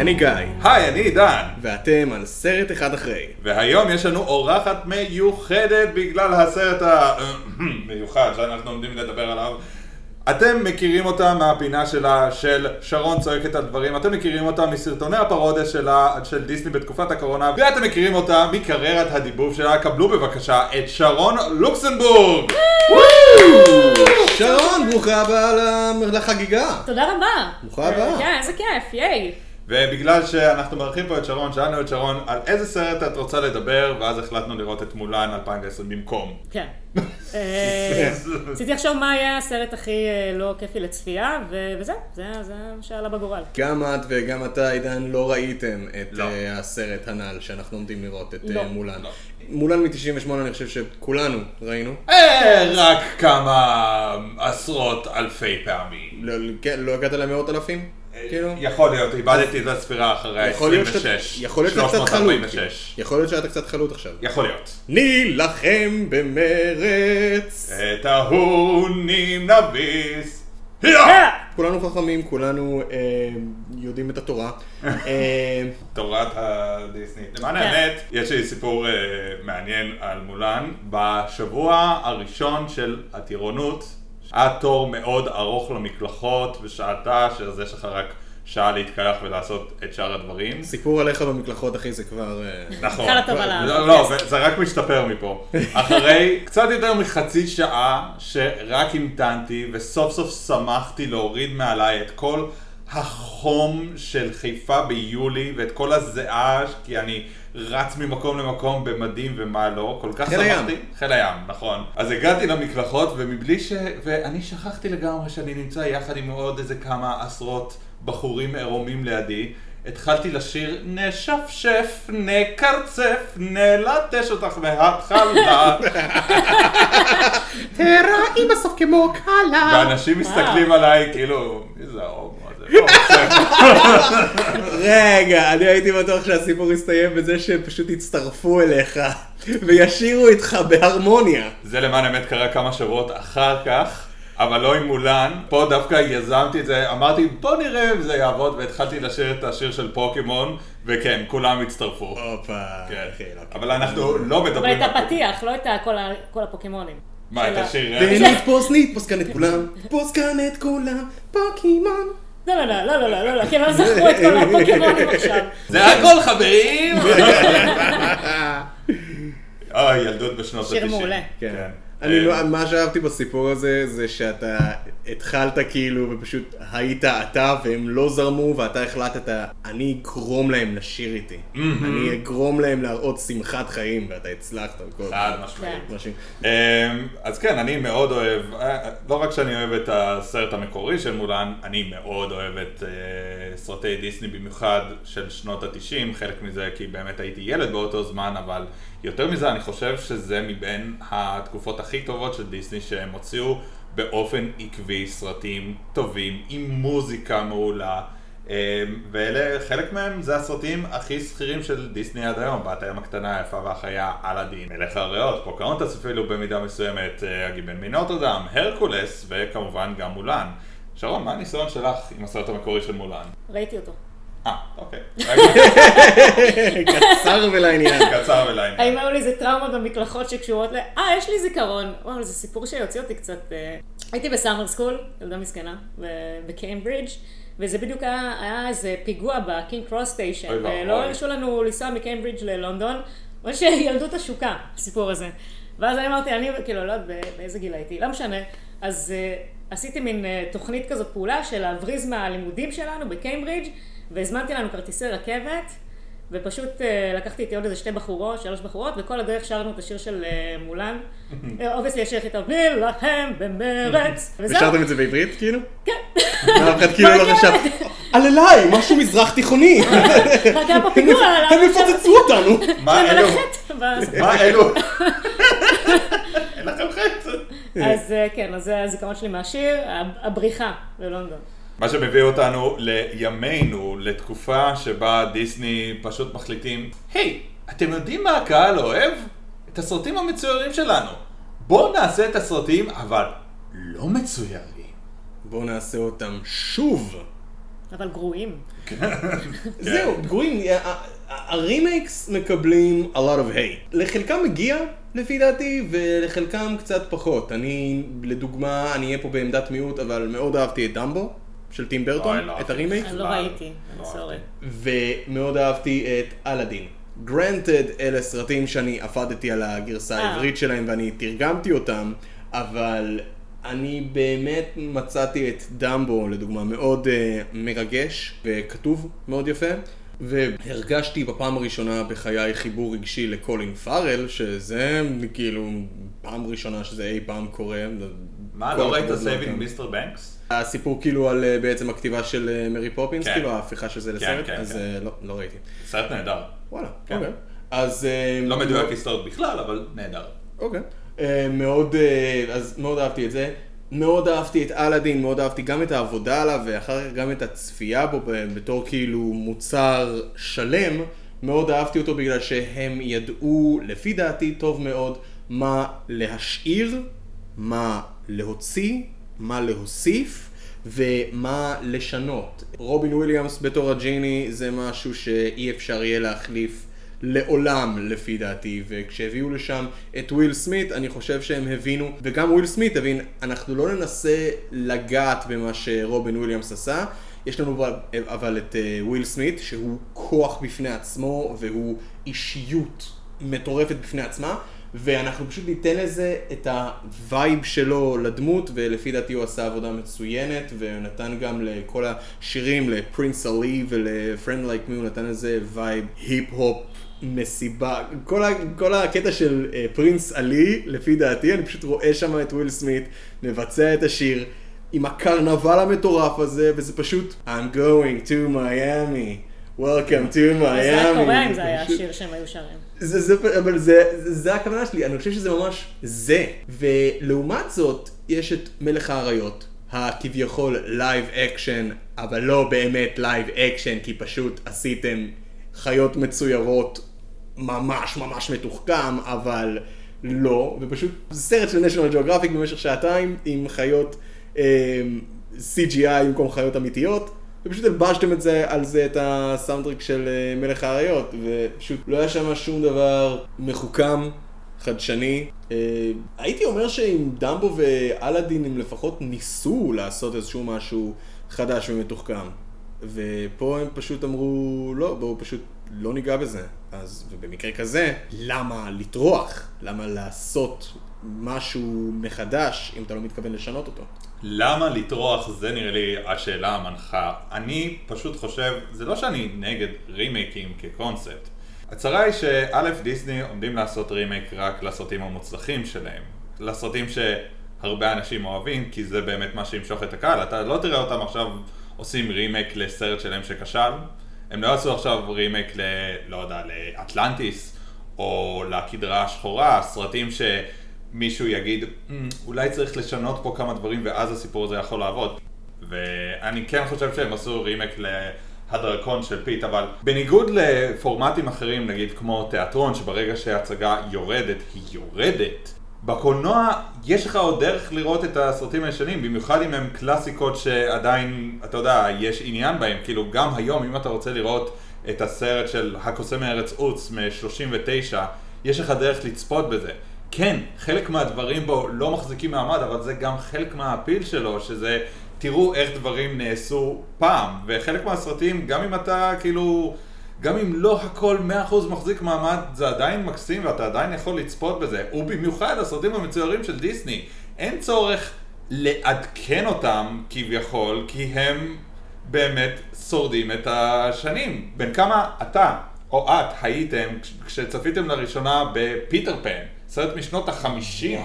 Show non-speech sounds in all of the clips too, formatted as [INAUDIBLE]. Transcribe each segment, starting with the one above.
היי, אני גיא, היי, אני עידן, ואתם על סרט אחד אחרי. והיום יש לנו אורחת מיוחדת בגלל הסרט המיוחד [CLEARS THROAT] שאנחנו עומדים לדבר עליו. אתם מכירים אותה מהפינה שלה של שרון צועקת על דברים, אתם מכירים אותה מסרטוני הפרודיה שלה של דיסני בתקופת הקורונה, ואתם מכירים אותה מקריירת הדיבוב שלה. קבלו בבקשה את שרון לוקסנבורג! שרון, ברוכה הבאה לחגיגה. תודה רבה. ברוכה הבאה. כן, איזה כיף, ייי. ובגלל שאנחנו מארחים פה את שרון, שאלנו את שרון על איזה סרט את רוצה לדבר, ואז החלטנו לראות את מולן 2010 במקום. כן. [LAUGHS] אה, רציתי לחשוב מה יהיה הסרט הכי אה, לא כיפי לצפייה, וזהו, זה זה מה שעלה בגורל. גם את וגם אתה, עידן, לא ראיתם את לא. אה, הסרט הנ"ל שאנחנו עומדים לראות, את לא. מולן. לא. מולן מ-98 אני חושב שכולנו ראינו. רק כמה עשרות אלפי פעמים. לא- כן, לא הגעת למאות אלפים? כאילו? יכול להיות, איבדתי את הספירה אחרי יכול להיות שאתה- 26. יכול להיות שאתה קצת חלוט. כאילו. 346. יכול להיות שאתה קצת חלוט עכשיו. יכול להיות. נילחם במרץ. את ההונים נביס. כולנו חכמים, כולנו אה, יודעים את התורה. [LAUGHS] אה, תורת הדיסני. למען כן. האמת, יש לי סיפור אה, מעניין על מולן. בשבוע הראשון של הטירונות, היה תור מאוד ארוך למקלחות ושעתה, שאז יש לך רק שעה להתקלח ולעשות את שאר הדברים. סיפור עליך במקלחות, אחי, זה כבר... אה, נכון. לא, לא, זה- זה רק משתפר מפה. אחרי קצת יותר מחצי שעה שרק המתנתי וסוף סוף שמחתי להוריד מעליי את כל החום של חיפה ביולי ואת כל הזיעה, כי אני רץ ממקום למקום במדים ומה לא, כל כך חיל הים. שמחתי. חיל הים, נכון. אז הגעתי למקלחות ומבלי ש... ואני שכחתי לגמרי שאני נמצא יחד עם עוד איזה כמה עשרות בחורים עירומים לידי. התחלתי לשיר נשפשף, נקרצף, נלטש אותך מההתחלה [LAUGHS] תראי בסוף כמו קלה. ואנשים מסתכלים עליי כאילו, מי זה ההומו רגע, אני הייתי בטוח שהסיפור יסתיים בזה שהם פשוט יצטרפו אליך וישירו איתך בהרמוניה. זה למען האמת קרה כמה שבועות אחר כך, אבל לא עם מולן. פה דווקא יזמתי את זה, אמרתי בוא נראה אם זה יעבוד, והתחלתי לשיר את השיר של פוקימון, וכן, כולם הצטרפו. הופה. כן. אחי, לא, אבל אנחנו לא אבל מדברים את הפתיח, לא את כל הפוקימונים. מה, את השיר? ונתפוס, נתפוס כאן את כולם, נתפוס כאן את כולם, פוקימון. לא, לא, לא, לא, לא, לא, לא, כי הם לא זכרו את כל הפוקימונים [LAUGHS] עכשיו. זה הכל, חברים! [LAUGHS] אוי, ילדות בשנות ה-90. שיר מעולה. כן. אני, אה, מה שאהבתי בסיפור הזה, זה שאתה התחלת כאילו, ופשוט היית אתה והם לא זרמו, ואתה החלטת, אני אגרום להם לשיר איתי. אני אגרום להם להראות שמחת חיים, ואתה הצלחת. חד משמעית. משהו. אמ, אז כן, אני מאוד אוהב, אה, לא רק שאני אוהב את הסרט המקורי של מולן, אני מאוד אוהב את אה, סרטי דיסני במיוחד של שנות התשעים, חלק מזה כי באמת הייתי ילד באותו זמן, אבל יותר מזה אני חושב שזה מבין התקופות הכי טובות של דיסני שהם הוציאו באופן עקבי סרטים טובים, עם מוזיקה מעולה. אמ, ואלה, חלק מהם זה הסרטים הכי זכירים של דיסני עד היום, בת הים הקטנה, היפה והחיה, אלאדין, מלך האריות, פוקהונטס אפילו במידה מסוימת, אה, הגיבן מנוטרדם, הרקולס, וכמובן גם מולן. שרון, מה הניסיון שלך עם הסרט המקורי של מולן? ראיתי אותו. אה, אוקיי. קצר ולעניין. קצר האם ולעניין. היו לי איזה טראומות במקלחות שקשורות ל... אה, יש לי זיכרון. וואו, זה סיפור שיוציא אותי קצת... אה, הייתי ב summer school, ילדה מסכנה, ב- בקיימברידג', וזה בדיוק היה, היה איזה פיגוע ב King's Cross station. ולא הרשו לנו לנסוע מקיימברידג' ללונדון, ממש ילדות השוקה, הסיפור הזה. ואז אני אמרתי, אני כאילו, לא יודעת באיזה גיל הייתי, לא משנה. אז אה, עשיתי מין אה, תוכנית כזאת פעולה של להבריז מהלימודים שלנו בקיימברידג', והזמנתי לנו כרטיסי רכבת. ופשוט uh, לקחתי איתי עוד איזה שתי בחורות, שלוש בחורות, וכל הדרך שרנו את השיר של uh, מולן. [LAUGHS] אובייסלי יש איך איתו, נילחם במרץ. [LAUGHS] ושרתם את זה בעברית כאילו? כן. ואף אחד כאילו לא חשב, על אליי, משהו מזרח תיכוני. [LAUGHS] הם יפוצצו אותנו. מה אלו? מה אלו? אין לכם חצי. אז אה, כן, אז זה הזיכרון שלי מהשיר, הבריחה ללונדון. מה שמביא אותנו לימינו, לתקופה שבה דיסני פשוט מחליטים, היי, אתם יודעים מה הקהל אוהב? את הסרטים המצוירים שלנו. בואו נעשה את הסרטים, אבל לא מצוירים. בואו נעשה אותם שוב אבל גרועים. [LAUGHS] זהו, גרועים, הרימייקס מקבלים a lot of hate. לחלקם מגיע, לפי דעתי, ולחלקם קצת פחות. אני, לדוגמה, אני אהיה פה בעמדת מיעוט, אבל מאוד אהבתי את דמבו, של טים ברטון, לא את. הרימייק, אני לא בכלל. ראיתי, לא סורי. ומאוד אהבתי את אלאדין. גרנטד, אלה סרטים שאני עבדתי על הגרסה אה. העברית שלהם ואני תרגמתי אותם, אבל אני באמת מצאתי את דמבו, לדוגמה, מאוד uh, מרגש וכתוב מאוד יפה. והרגשתי בפעם הראשונה בחיי חיבור רגשי לקולין פארל, שזה כאילו פעם ראשונה שזה אי פעם קורה. מה, לא ראית Saving Mr. Banks? הסיפור כאילו על אה, בעצם הכתיבה של אה, מרי פופינס, כן. כאילו ההפיכה של זה לסרט, כן, אז כן. אה, לא, לא ראיתי. סרט נהדר. וואלה, כן. אוקיי. אז... לא מדויק היסטורית בכלל, אבל נהדר. אוקיי. אה, מאוד, אה, אז מאוד אהבתי את זה. מאוד אהבתי את אלאדין, מאוד אהבתי גם את העבודה עליו, ואחר כך גם את הצפייה בו בתור כאילו מוצר שלם. מאוד אהבתי אותו בגלל שהם ידעו, לפי דעתי, טוב מאוד, מה להשאיר, מה להוציא, מה להוסיף. ומה לשנות. רובין וויליאמס בתור הג'יני זה משהו שאי אפשר יהיה להחליף לעולם לפי דעתי, וכשהביאו לשם את וויל סמית, אני חושב שהם הבינו, וגם וויל סמית הבין, אנחנו לא ננסה לגעת במה שרובין וויליאמס עשה, יש לנו אבל- את אה, וויל סמית, שהוא כוח בפני עצמו, והוא אישיות מטורפת בפני עצמה, ואנחנו פשוט ניתן לזה את הווייב שלו לדמות, ולפי דעתי הוא עשה עבודה מצוינת, ונתן גם לכל השירים, ל Prince Ali ול Friend Like Me, הוא נתן לזה וייב היפ-הופ. מסיבה, כל, ה, כל הקטע של אה, Prince Ali, לפי דעתי, אני פשוט רואה שם את וויל סמית מבצע את השיר עם הקרנבל המטורף הזה, וזה פשוט I'm going to Miami, welcome to Miami. זה היה קורה אם זה היה השיר שהם היו שרים. זה, זה, אבל זה, זה, הכוונה שלי, אני חושב שזה ממש זה. ולעומת זאת, יש את מלך האריות, הכביכול live action, אבל לא באמת live action, כי פשוט עשיתם חיות מצוירות ממש ממש מתוחכם, אבל לא, ופשוט סרט של National Geographic במשך שעתיים עם חיות אה, CGI במקום חיות אמיתיות. ופשוט הלבשתם את זה על זה את הסאונדטרק של אה, מלך האריות, ופשוט לא היה שם שום דבר מחוכם, חדשני. אה, הייתי אומר שעם דמבו ואלאדין הם לפחות ניסו לעשות איזשהו משהו חדש ומתוחכם. ופה הם פשוט אמרו, לא, בואו פשוט לא ניגע בזה. אז, ובמקרה כזה, למה לטרוח? למה לעשות משהו מחדש אם אתה לא מתכוון לשנות אותו? למה לטרוח זה נראה לי השאלה המנחה. אני פשוט חושב, זה לא שאני נגד רימייקים כקונספט. הצרה היא שא' דיסני עומדים לעשות רימייק רק לסרטים המוצלחים שלהם. לסרטים שהרבה אנשים אוהבים, כי זה באמת מה שימשוך את הקהל. אתה לא תראה אותם עכשיו עושים רימייק לסרט שלהם שכשל. הם לא יעשו עכשיו רימייק ל... לא יודע, לאטלנטיס, או לקדרה השחורה, סרטים שמישהו יגיד, "אמ, אולי צריך לשנות פה כמה דברים ואז הסיפור הזה יכול לעבוד. ואני כן חושב שהם עשו רימייק להדרקון של פיט, אבל בניגוד לפורמטים אחרים, נגיד כמו תיאטרון, שברגע שההצגה יורדת, היא יורדת. בקולנוע יש לך עוד דרך לראות את הסרטים הישנים, במיוחד אם הם קלאסיקות שעדיין, אתה יודע, יש עניין בהם. כאילו, גם היום, אם אתה רוצה לראות את הסרט של הקוסם מארץ עוץ מ-39, יש לך דרך לצפות בזה. כן, חלק מהדברים בו לא מחזיקים מעמד, אבל זה גם חלק מהאפיל שלו, שזה תראו איך דברים נעשו פעם. וחלק מהסרטים, גם אם אתה כאילו, גם אם לא הכל 100% מחזיק מעמד, זה עדיין מקסים ואתה עדיין יכול לצפות בזה. ובמיוחד הסרטים המצוירים של דיסני, אין צורך לעדכן אותם כביכול, כי הם באמת שורדים את השנים. בין כמה אתה או את הייתם כש- כשצפיתם לראשונה בפיטר פן, סרט משנות החמישים.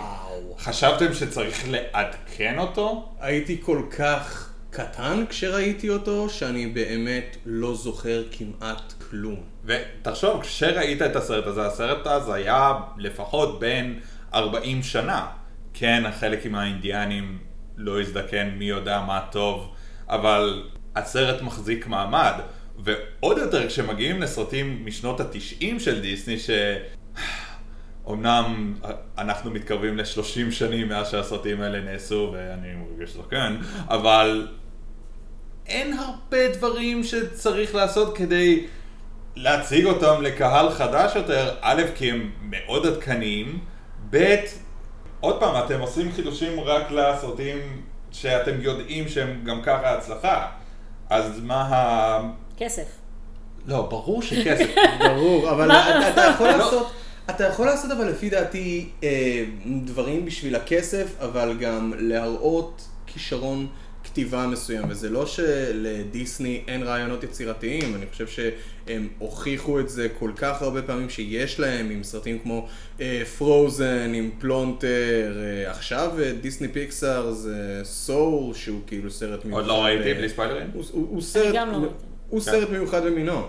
חשבתם שצריך לעדכן אותו? הייתי כל כך קטן כשראיתי אותו, שאני באמת לא זוכר כמעט כלום. ותחשוב, כשראית את הסרט הזה, הסרט אז היה לפחות בן 40 שנה. כן, חלק עם האינדיאנים לא הזדקן, מי יודע מה טוב, אבל הסרט מחזיק מעמד. ועוד יותר כשמגיעים לסרטים משנות התשעים של דיסני, ש... אמנם אנחנו מתקרבים ל-30 שנים מאז שהסרטים האלה נעשו, ואני מרגיש זקן, אבל אין הרבה דברים שצריך לעשות כדי להציג אותם לקהל חדש יותר, א', כי הם מאוד עדכניים, ב', עוד פעם, אתם עושים חידושים רק לסרטים שאתם יודעים שהם גם ככה הצלחה, אז מה ה... כסף. לא, ברור שכסף. [LAUGHS] ברור, אבל אתה, אתה יכול לא. לעשות, אתה יכול לעשות אבל לפי דעתי אה, דברים בשביל הכסף, אבל גם להראות כישרון כתיבה מסוים, וזה לא שלדיסני אין רעיונות יצירתיים, אני חושב שהם הוכיחו את זה כל כך הרבה פעמים שיש להם, עם סרטים כמו פרוזן, עם פלונטר, אה, עכשיו אה, דיסני פיקסאר זה Soul, שהוא כאילו סרט מיוחד. עוד לא ראיתי, אה, בלי ספיילרים? הוא, הוא, הוא סרט, גם לא ראיתי. הוא כן. סרט מיוחד במינו.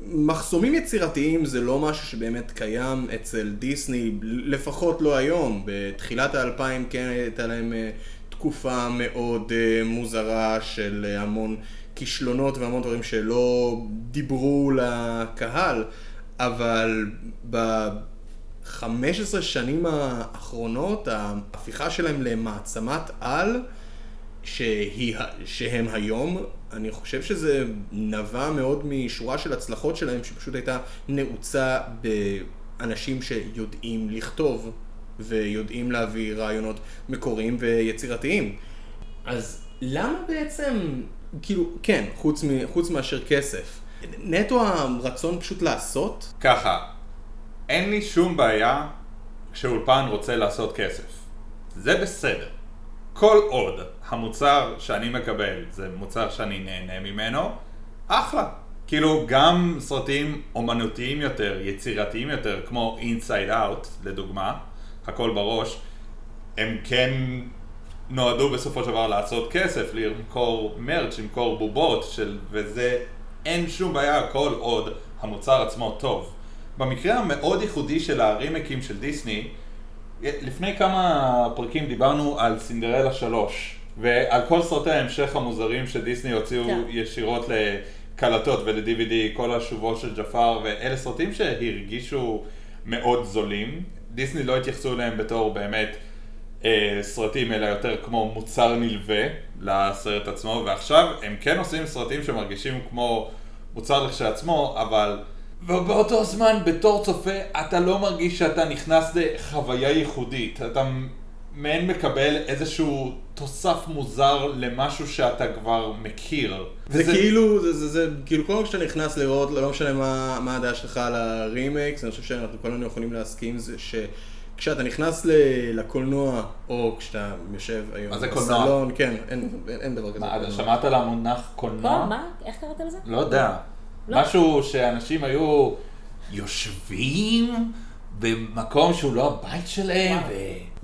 מחסומים יצירתיים זה לא משהו שבאמת קיים אצל דיסני, לפחות לא היום. בתחילת האלפיים כן הייתה להם אה, תקופה מאוד אה, מוזרה של אה, המון כישלונות והמון דברים שלא דיברו לקהל, אבל ב-15 שנים האחרונות ההפיכה שלהם למעצמת על שהיא, שהם היום, אני חושב שזה נבע מאוד משורה של הצלחות שלהם, שפשוט הייתה נעוצה באנשים שיודעים לכתוב ויודעים להביא רעיונות מקוריים ויצירתיים. אז למה בעצם, כאילו, כן, חוץ, מ, חוץ מאשר כסף, נטו הרצון פשוט לעשות? ככה, אין לי שום בעיה כשאולפן רוצה לעשות כסף. זה בסדר. כל עוד המוצר שאני מקבל זה מוצר שאני נהנה ממנו, אחלה. כאילו גם סרטים אומנותיים יותר, יצירתיים יותר, כמו Inside Out, לדוגמה, הכל בראש, הם כן נועדו בסופו של דבר לעשות כסף, למכור מרץ', למכור בובות, של, וזה אין שום בעיה כל עוד המוצר עצמו טוב. במקרה המאוד ייחודי של הרימקים של דיסני, לפני כמה פרקים דיברנו על סינדרלה 3, ועל כל סרטי ההמשך המוזרים שדיסני הוציאו כן. ישירות לקלטות ול-DVD, כל השובו של ג'פר, ואלה סרטים שהרגישו מאוד זולים. דיסני לא התייחסו אליהם בתור באמת אה, סרטים, אלא יותר כמו מוצר נלווה לסרט עצמו, ועכשיו הם כן עושים סרטים שמרגישים כמו מוצר לכשעצמו, אבל ובאותו זמן, בתור צופה, אתה לא מרגיש שאתה נכנס לחוויה ייחודית. אתה מעין מקבל איזשהו תוסף מוזר למשהו שאתה כבר מכיר. זה וזה- כאילו, זה, זה, זה כאילו כל פעם שאתה נכנס לראות, לא משנה מה, מה הדעה שלך על הרימייקס, אני חושב שאנחנו כולנו יכולים להסכים זה שכשאתה נכנס ל- לקולנוע, או כשאתה יושב היום מה זה קולנוע? בסלון, כן, אין, אין, אין דבר כזה. מה. שמעת על המונח קולנוע? מה? איך קראת לזה? לא יודע. לא. משהו שאנשים היו יושבים במקום שהוא לא הבית שלהם. ו...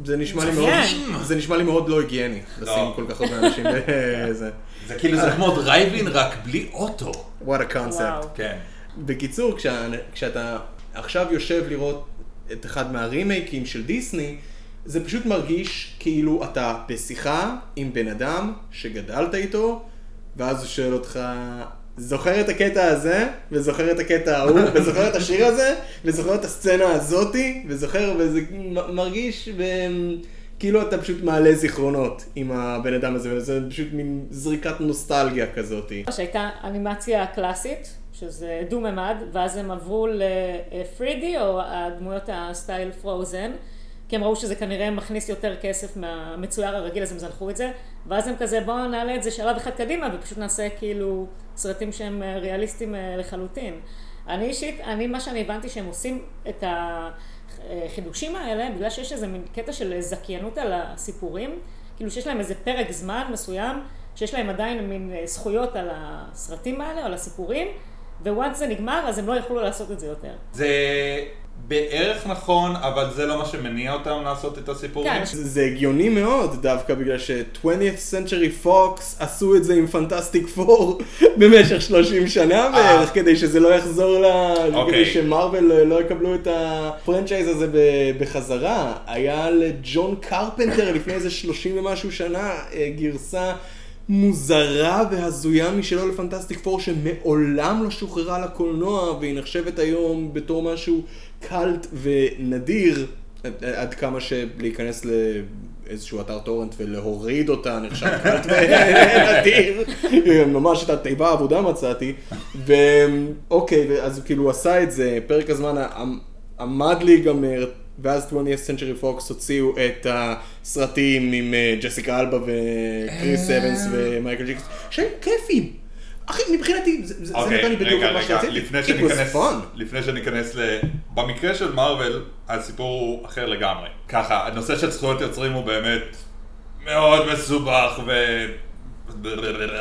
זה נשמע לי. מאוד, זה נשמע לי מאוד לא היגייני, לשים כל כך הרבה אנשים [LAUGHS] בזה. זה כאילו זה כמו דרייבין רק בלי אוטו. What a concept. כן. בקיצור, כשה, כשאתה עכשיו יושב לראות את אחד מהרימייקים של דיסני, זה פשוט מרגיש כאילו אתה בשיחה עם בן אדם שגדלת איתו, ואז הוא שואל אותך, זוכר את הקטע הזה, וזוכר את הקטע ההוא, [LAUGHS] וזוכר את השיר הזה, וזוכר את הסצנה הזאתי, וזוכר, וזה מרגיש ב... כאילו אתה פשוט מעלה זיכרונות עם הבן אדם הזה, וזה פשוט מין זריקת נוסטלגיה כזאתי. שהייתה אנימציה קלאסית, שזה דו-ממד, ואז הם עברו ל-3D, או הדמויות הסטייל פרוזן, כי הם ראו שזה כנראה מכניס יותר כסף מהמצויר הרגיל, אז הם זנחו את זה, ואז הם כזה, בואו נעלה את זה שלב אחד קדימה, ופשוט נעשה כאילו סרטים שהם אה, ריאליסטיים אה, לחלוטין. אני אישית, אני, מה שאני הבנתי שהם עושים את החידושים האלה, בגלל שיש איזה מין קטע של זכיינות על הסיפורים, כאילו שיש להם איזה פרק זמן מסוים, שיש להם עדיין מין אה, זכויות על הסרטים האלה, על הסיפורים, וואנס זה נגמר, אז הם לא יוכלו לעשות את זה יותר. זה בערך נכון, אבל זה לא מה שמניע אותם לעשות את הסיפורים. כן. זה זה הגיוני מאוד, דווקא בגלל ש-20th Century Fox עשו את זה עם פנטסטיק פור [LAUGHS] במשך 30 שנה בערך, כדי שזה לא יחזור ל... אוקיי. כדי שמרוויל לא יקבלו את הפרנצ'ייז הזה בחזרה. היה לג'ון קרפנטר [LAUGHS] לפני איזה 30 ומשהו שנה אה, גרסה מוזרה והזויה משלו לפנטסטיק פור שמעולם לא שוחררה לקולנוע והיא נחשבת היום בתור משהו קאלט ונדיר. עד- כמה שלהיכנס לאיזשהו אתר טורנט ולהוריד אותה נחשב קלט נדיר, [LAUGHS] ממש את התיבה עבודה מצאתי, ואוקיי, אז כאילו הוא עשה את זה, פרק הזמן עמ- עמד להיגמר, ואז 20th Century Fox הוציאו את הסרטים עם אה, ג'סיקה אלבה וקריס אבנס ומייקל ג'יקס, שהיו כיפים. אחי, מבחינתי, זה זה אוקיי, נתן לי בדיוק את מה שרציתי. לפני שניכנס. לפני שניכנס ל... במקרה של מארוול, הסיפור הוא אחר לגמרי. ככה, הנושא של זכויות יוצרים הוא באמת מאוד מסובך ו...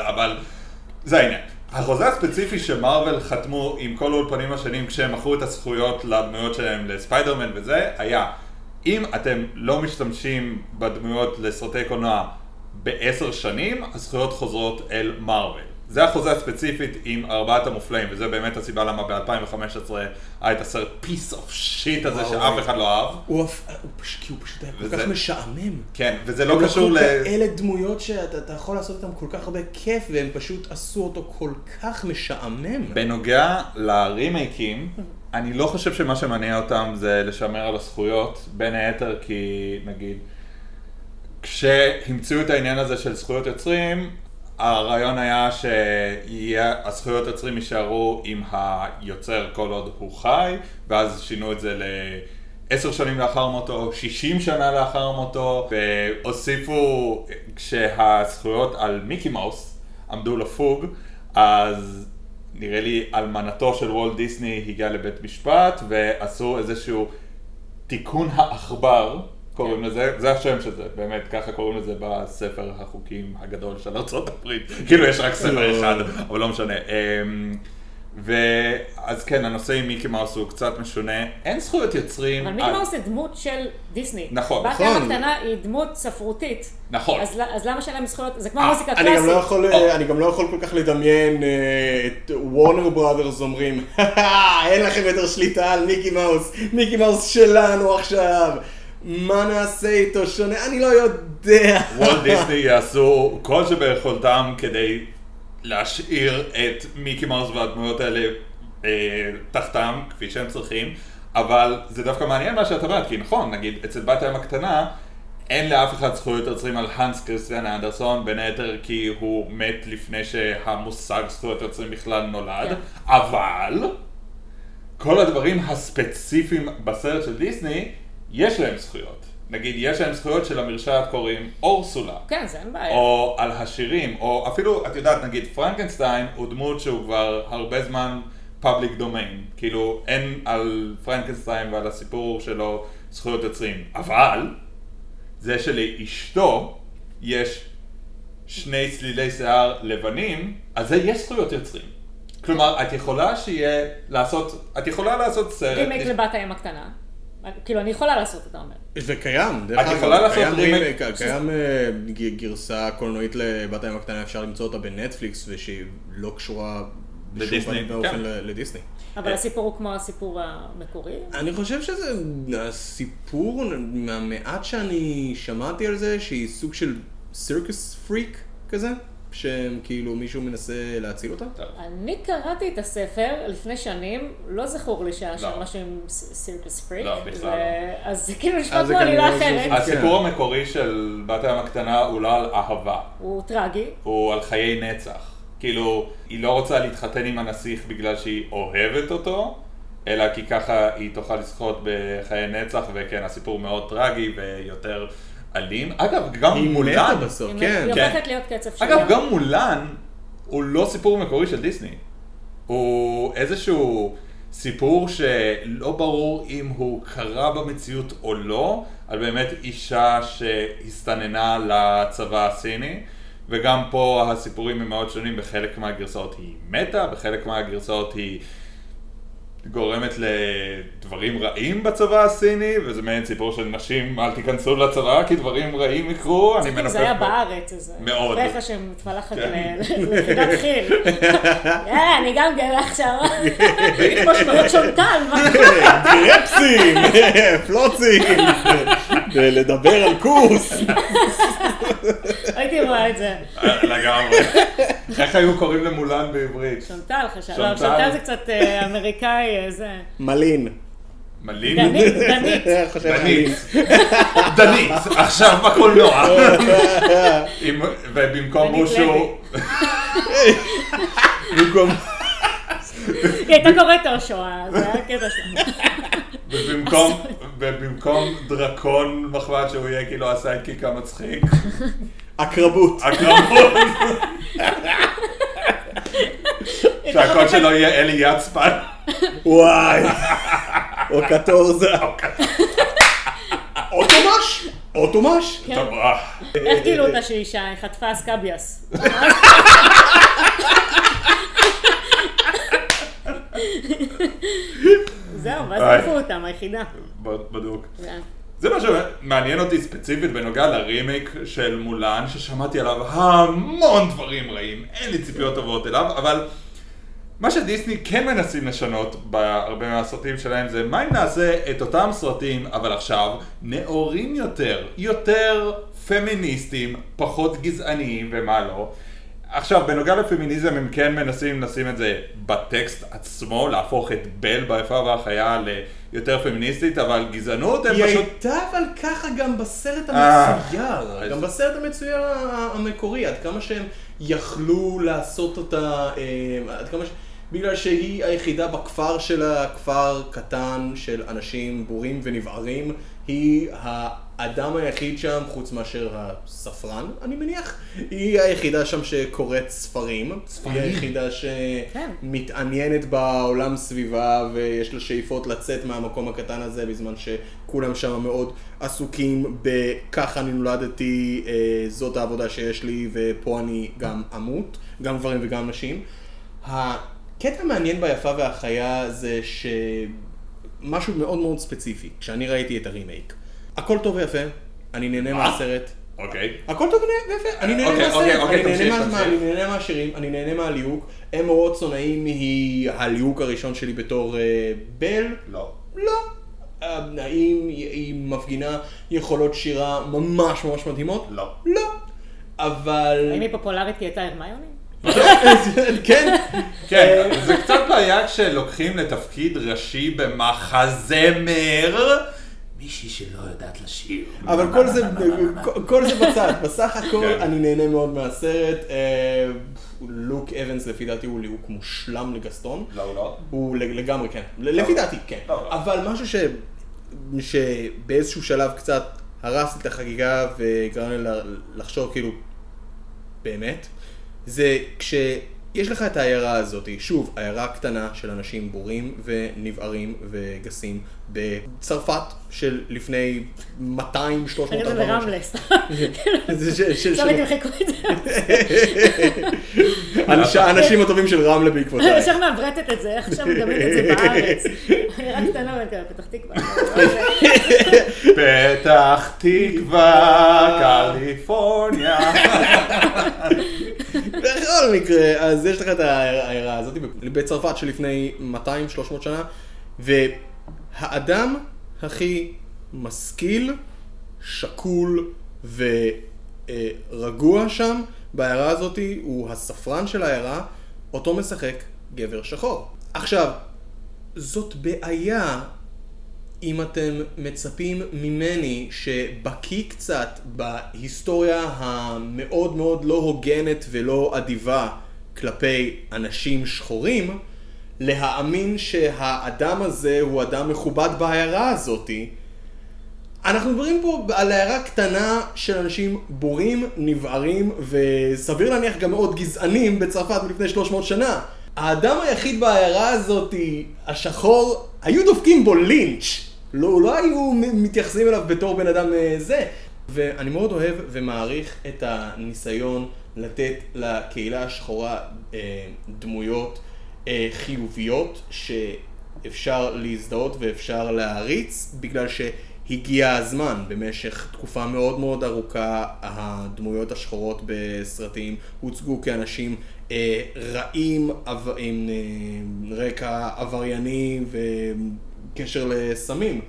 אבל זה העניין. החוזה הספציפי שמארוול חתמו עם כל האולפנים השונים כשהם מכרו את הזכויות לדמויות שלהם לספיידרמן וזה, היה אם אתם לא משתמשים בדמויות לסרטי קולנוע בעשר שנים, הזכויות חוזרות אל מארוול. זה החוזה הספציפית עם ארבעת המופלאים, וזה באמת הסיבה למה ב-2015 היה את הסרט piece of shit הזה. שאף אחד לא אהב. הוא פשוט, היה כל כך משעמם. כן, וזה לא קשור ל... כאלה דמויות שאתה אתה יכול לעשות איתם כל כך הרבה כיף, והם פשוט עשו אותו כל כך משעמם. בנוגע לרימייקים, אני לא חושב שמה שמניע אותם זה לשמר על הזכויות, בין היתר כי נגיד, כשהמציאו את העניין הזה של זכויות יוצרים, הרעיון היה שהזכויות יוצרים יישארו עם היוצר כל עוד הוא חי, ואז שינו את זה ל... עשר שנים לאחר מותו, שישים שנה לאחר מותו, והוסיפו כשהזכויות על מיקי מאוס עמדו לפוג, אז נראה לי אלמנתו של וולט דיסני הגיעה לבית משפט ועשו איזשהו תיקון העכבר, קוראים לזה, זה השם של זה, באמת, ככה קוראים לזה בספר החוקים הגדול של ארצות הברית, כאילו יש רק ספר אחד, אבל לא משנה. אמ, ואז כן, הנושא עם מיקי מאוס הוא קצת משונה, אין זכויות יוצרים. אבל מיקי על- מאוס זה דמות של דיסני. נכון. בת נכון. ים הקטנה היא דמות ספרותית. נכון. אז למה שאין להם זכויות? זה כמו אה, מוזיקה אני גם לא קלאסית. יכול, או. אני גם לא יכול כל כך לדמיין אה, את וורנר בראדרס אומרים, אין לכם יותר שליטה על מיקי מאוס, מיקי מאוס שלנו עכשיו, מה נעשה איתו שונה? אני לא יודע. וולט דיסני יעשו כל שביכולתם כדי להשאיר את מיקי מאוס והדמויות האלה אה, תחתם, כפי שהם צריכים, אבל זה דווקא מעניין מה שאת אומרת, כי נכון, נגיד, אצל בת הים הקטנה, אין לאף אחד זכויות יוצרים על האנס קריסטיאן אנדרסון, בין היתר כי הוא מת לפני שהמושג זכויות יוצרים בכלל נולד, כן. אבל כל הדברים הספציפיים בסרט של דיסני, יש להם זכויות. נגיד, יש להם זכויות שלמרשעת קוראים אורסולה. כן, זה אין בעיה. או על השירים, או אפילו, את יודעת, נגיד פרנקנשטיין הוא דמות שהוא כבר הרבה זמן פאבליק דומיין. כאילו, אין על פרנקנשטיין ועל הסיפור שלו זכויות יוצרים. אבל, זה שלאשתו יש שני תלתלי שיער לבנים, אז זה יש זכויות יוצרים. כלומר, את יכולה שיהיה לעשות, את יכולה לעשות סרט. רימייק לבת הים הקטנה. כאילו, אני יכולה לעשות, אתה אומר. זה קיים, דרך את אגב, יכולה לעשות קיים רימייק- רימייק, קיים אה, גרסה קולנועית לבת הים הקטנה, אפשר למצוא אותה בנטפליקס, ושהיא לא קשורה בשום לדיסני, פנים ואופן כן. לדיסני. אבל הסיפור הוא כמו הסיפור המקורי. אני חושב שזה הסיפור, מהמעט שאני שמעתי על זה, שהיא סוג של סירקוס פריק כזה, שכאילו מישהו מנסה להציל אותה. אני קראתי את הספר לפני שנים, לא זכור לי שהיה שם לא. משהו עם סירקוס פריק. לא, בכלל לא. אז זה כאילו נשמע כמו עלילה אחרת. הסיפור המקורי של בת הים הקטנה הוא לא על אהבה. הוא טרגי. הוא על חיי נצח. כאילו, היא לא רוצה להתחתן עם הנסיך בגלל שהיא אוהבת אותו, אלא כי ככה היא תוכל לזכות בחיי נצח, וכן, הסיפור מאוד טרגי ויותר אלים. אגב, גם היא מולן, מתה בסוף, כן. היא כן. הופכת להיות קצב שלה. אגב, גם מולן הוא לא סיפור מקורי של דיסני. הוא איזשהו סיפור שלא ברור אם הוא קרה במציאות או לא, על באמת אישה שהסתננה לצבא הסיני. וגם פה הסיפורים הם מאוד שונים, בחלק מהגרסאות היא מתה, בחלק מהגרסאות היא גורמת לדברים רעים בצבא הסיני, וזה מעין סיפור של נשים, אל תיכנסו לצבא כי דברים רעים יקרו, אני מנפף זה היה. בארץ, אז מאוד. רפא שמתמלחת כן. ליחידת חיל. יאללה, [LAUGHS] אני גם גאה עכשיו. [LAUGHS] ואם משמעות שונטל, מה? גרפסים, [LAUGHS] פלוצים, ולדבר על קורס. הייתי רואה את זה. לגמרי. איך היו קוראים למולן בעברית? שונטל חשב. שונטל. לא, שונטל זה קצת אה, אמריקאי, אה, זה. מלין. מלין? דנית, דנית. [LAUGHS] חושב דנית. [LAUGHS] דנית, עכשיו בקולנוע. ובמקום בושו, במקום... היא הייתה קוראת אושו, זה היה הקטע שלה. ובמקום, [LAUGHS] ובמקום דרקון מחמד שהוא יהיה כאילו הסיידקיק המצחיק, הקרבות. הקרבות, שהקול שלו יהיה אלי יצפן. וואי. [LAUGHS] או קטורזה. אוטומש? [LAUGHS] אוטומש? כן. טוב. איך גילו אותה שהיא אישה? היא חטפה אסקביאס. זהו, ואז. עפו אותם, היחידה. בדוק. זה- זה מה שמעניין אותי ספציפית בנוגע לרימייק של מולן, ששמעתי עליו המון דברים רעים, אין לי ציפיות טובות אליו, אבל מה שדיסני כן מנסים לשנות בהרבה מהסרטים שלהם זה מה אם נעשה את אותם סרטים, אבל עכשיו נאורים יותר, יותר פמיניסטים, פחות גזעניים ומה לא. עכשיו, בנוגע לפמיניזם הם כן מנסים לשים את זה בטקסט עצמו, להפוך את בל באיפה והחיה ליותר פמיניסטית, אבל גזענות הם היא פשוט... הייתה אבל ככה גם בסרט אה, המצויר, גם בסרט המצויר המקורי, עד כמה שהם יכלו לעשות אותה, אה, עד כמה ש... בגלל שהיא היחידה בכפר שלה, כפר קטן של אנשים בורים ונבערים, היא האדם היחיד שם, חוץ מאשר הספרן, אני מניח, היא היחידה שם שקוראת ספרים, ספרים? היא היחידה כן. שמתעניינת בעולם סביבה ויש לה שאיפות לצאת מהמקום הקטן הזה בזמן שכולם שם מאוד עסוקים בככה אני נולדתי, אה, זאת העבודה שיש לי ופה אני גם אמות, גם גברים וגם נשים. הקטע המעניין ביפה והחיה זה שמשהו מאוד מאוד ספציפי, כשאני ראיתי את הרימייק. הכל טוב ויפה, אני נהנה מה? מהסרט. אוקיי. הכל טוב ויפה, אני נהנה אוקיי, מהסרט, אוקיי, אוקיי, אני נהנה מהשירים, אני נהנה מהליהוק. אמה ווטסון, האם היא הליהוק הראשון שלי בתור אה, בל? לא. לא. אה, האם היא- היא מפגינה יכולות שירה ממש ממש מדהימות? לא. לא. אבל... האם היא פופולרית כי הייתה הרמיוני? [LAUGHS] כן. כן, זה קצת בעיה כשלוקחים לתפקיד ראשי במחזמר מישהי שלא יודעת לשיר. אבל כל זה, כל- כל זה בצד, בסך הכל כן. אני נהנה מאוד מהסרט. אה, לוק אבנס לפי דעתי הוא ליהוק מושלם לגסטון. לא, הוא לא. הוא לגמרי כן, לפי דעתי כן, לא, לא. אבל משהו ש... שבאיזשהו שלב קצת הרס את החגיגה וגרם לי לחשוב כאילו, באמת, זה כשיש לך את העיירה הזאת, שוב, עיירה קטנה של אנשים בורים ונבערים וגסים בצרפת של לפני 200, 300, אחרי זה 400 ברמלה, סתם. תמחקו את זה. [LAUGHS] האנש- האנשים הטובים של רמלה אני בעקבותיי. ישר מעברתת את זה, איך עכשיו מדמיינת את זה בארץ. אני רק קטנה וכאלה, פתח תקווה. [LAUGHS] פתח תקווה, קליפורניה. [LAUGHS] בכל מקרה, אז יש לך את העיירה הזאת בצרפת שלפני 200-300 שנה, והאדם הכי משכיל, שקול ורגוע שם בעיירה הזאת הוא הספרן של העיירה, אותו משחק גבר שחור. עכשיו, זאת בעיה אם אתם מצפים ממני שבקיא קצת בהיסטוריה המאוד מאוד לא הוגנת ולא אדיבה כלפי אנשים שחורים, להאמין שהאדם הזה הוא אדם מכובד בעיירה הזאתי. אנחנו מדברים פה על עיירה קטנה של אנשים בורים, נבערים וסביר להניח גם מאוד גזענים בצרפת מלפני 300 שנה. האדם היחיד בעיירה הזאת, השחור, היו דופקים בו לינץ'. לא, לא היו מתייחסים אליו בתור בן אדם אה, זה. ואני מאוד אוהב ומעריך את הניסיון לתת לקהילה השחורה אה, דמויות חיוביות שאפשר להזדהות ואפשר להעריץ בגלל שהגיע הזמן במשך תקופה מאוד מאוד ארוכה הדמויות השחורות בסרטים הוצגו כאנשים אה, רעים עב- עם אה, רקע עברייני וקשר לסמים.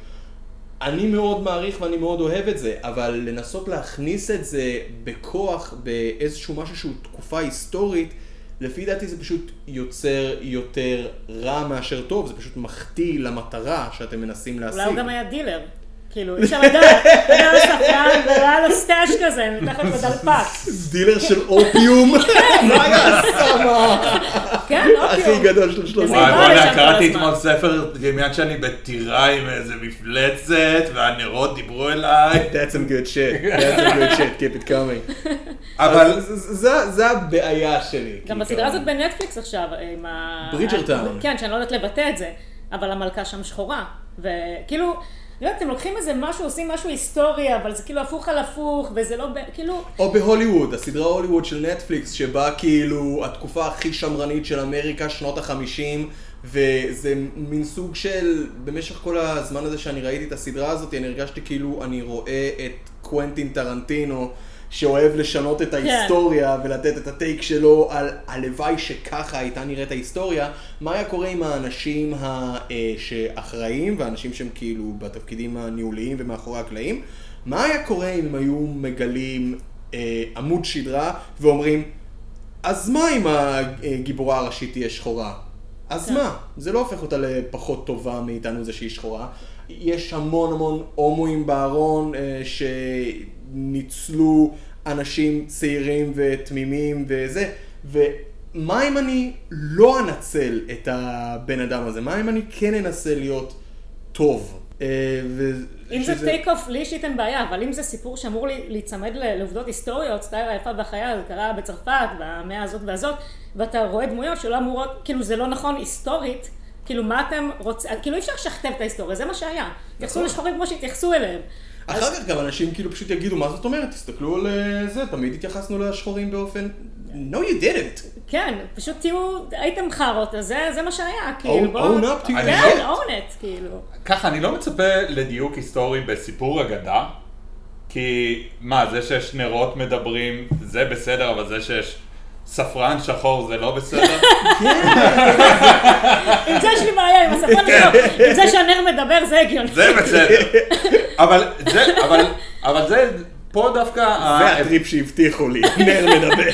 אני מאוד מעריך ואני מאוד אוהב את זה, אבל לנסות להכניס את זה בכוח באיזשהו משהו שהוא תקופה היסטורית, לפי דעתי זה פשוט יוצר יותר רע מאשר טוב, זה פשוט מחטיא למטרה שאתם מנסים להשיג. אולי הוא גם היה דילר. כאילו, אי אפשר לדעת, היה לו ספרן והיה לו stash כזה, מתחת [LAUGHS] לדלפק. דילר של אופיום? [LAUGHS] מה יעשה מה? כן, הכי אופיום. גדול של שלושה. וואי, בוא'נה, קראתי. אתמול ספר יא man שאני בטירה עם איזה מפלצת, והנרות דיברו אליי. That's some good shit, that's some good shit, keep it coming. [LAUGHS] אבל זה- הבעיה שלי. גם כי בסדרה הזאת בנטפליקס עכשיו, עם ה... ברידג'רטאון. כן, שאני לא יודעת לבטא את זה, אבל המלכה שם שחורה. וכאילו, לא יודעת, אתם לוקחים איזה משהו, עושים משהו היסטורי, אבל זה כאילו הפוך על הפוך, וזה לא, כאילו, או בהוליווד, הסדרה הוליווד של נטפליקס, שבה כאילו התקופה הכי שמרנית של אמריקה, שנות החמישים, וזה מין סוג של, במשך כל הזמן הזה שאני ראיתי את הסדרה הזאת, אני הרגשתי כאילו אני רואה את קוונטין טרנטינו, שאוהב לשנות את ההיסטוריה ולתת את הטייק שלו על הלוואי שככה הייתה נראית ההיסטוריה, מה היה קורה עם האנשים ה- אה, שאחראים והאנשים שהם כאילו בתפקידים הניהוליים ומאחורי הקלעים, מה היה קורה אם הם היו מגלים אה, עמוד שדרה ואומרים, אז מה אם הגיבורה הראשית תהיה שחורה? אז כן. מה? זה לא הופך אותה לפחות טובה מאיתנו זה שהיא שחורה. יש המון המון הומואים בארון אה, שניצלו אנשים צעירים ותמימים וזה, ומה אם אני לא אנצל את הבן אדם הזה? מה אם אני כן אנסה להיות טוב? אה, ו- אם זה שזה- take off, לי אישית אין בעיה, אבל אם זה סיפור שאמור לי- להיצמד לעובדות היסטוריות, סטייל היפה והחיה, זה קרה בצרפת, במאה הזאת והזאת, ואתה רואה דמויות שלא אמורות, כאילו זה לא נכון היסטורית, כאילו מה אתם רוצים, כאילו אי אפשר לשכתב את ההיסטוריה, זה מה שהיה. התייחסו נכון. לשחורים כמו שהתייחסו אליהם. אחר כך גם אנשים כאילו פשוט יגידו, מה זאת אומרת? תסתכלו על אה, זה, תמיד התייחסנו לשחורים באופן... No you didn't. כן, פשוט תהיו, הייתם חארות, אז זה, זה מה שהיה, כאילו, Own- בואו... own up to your כן, own it, כאילו. ככה, אני לא מצפה לדיוק היסטורי בסיפור אגדה, כי מה, זה שיש נרות מדברים, זה בסדר, אבל זה שיש ספרן שחור זה לא בסדר? [LAUGHS] עם זה יש לי בעיה, עם השפה שלו, עם זה שהנר מדבר זה הגיוני. זה בסדר. אבל זה, אבל, אבל זה, פה דווקא... זה הטריפ שהבטיחו לי, נר מדבר.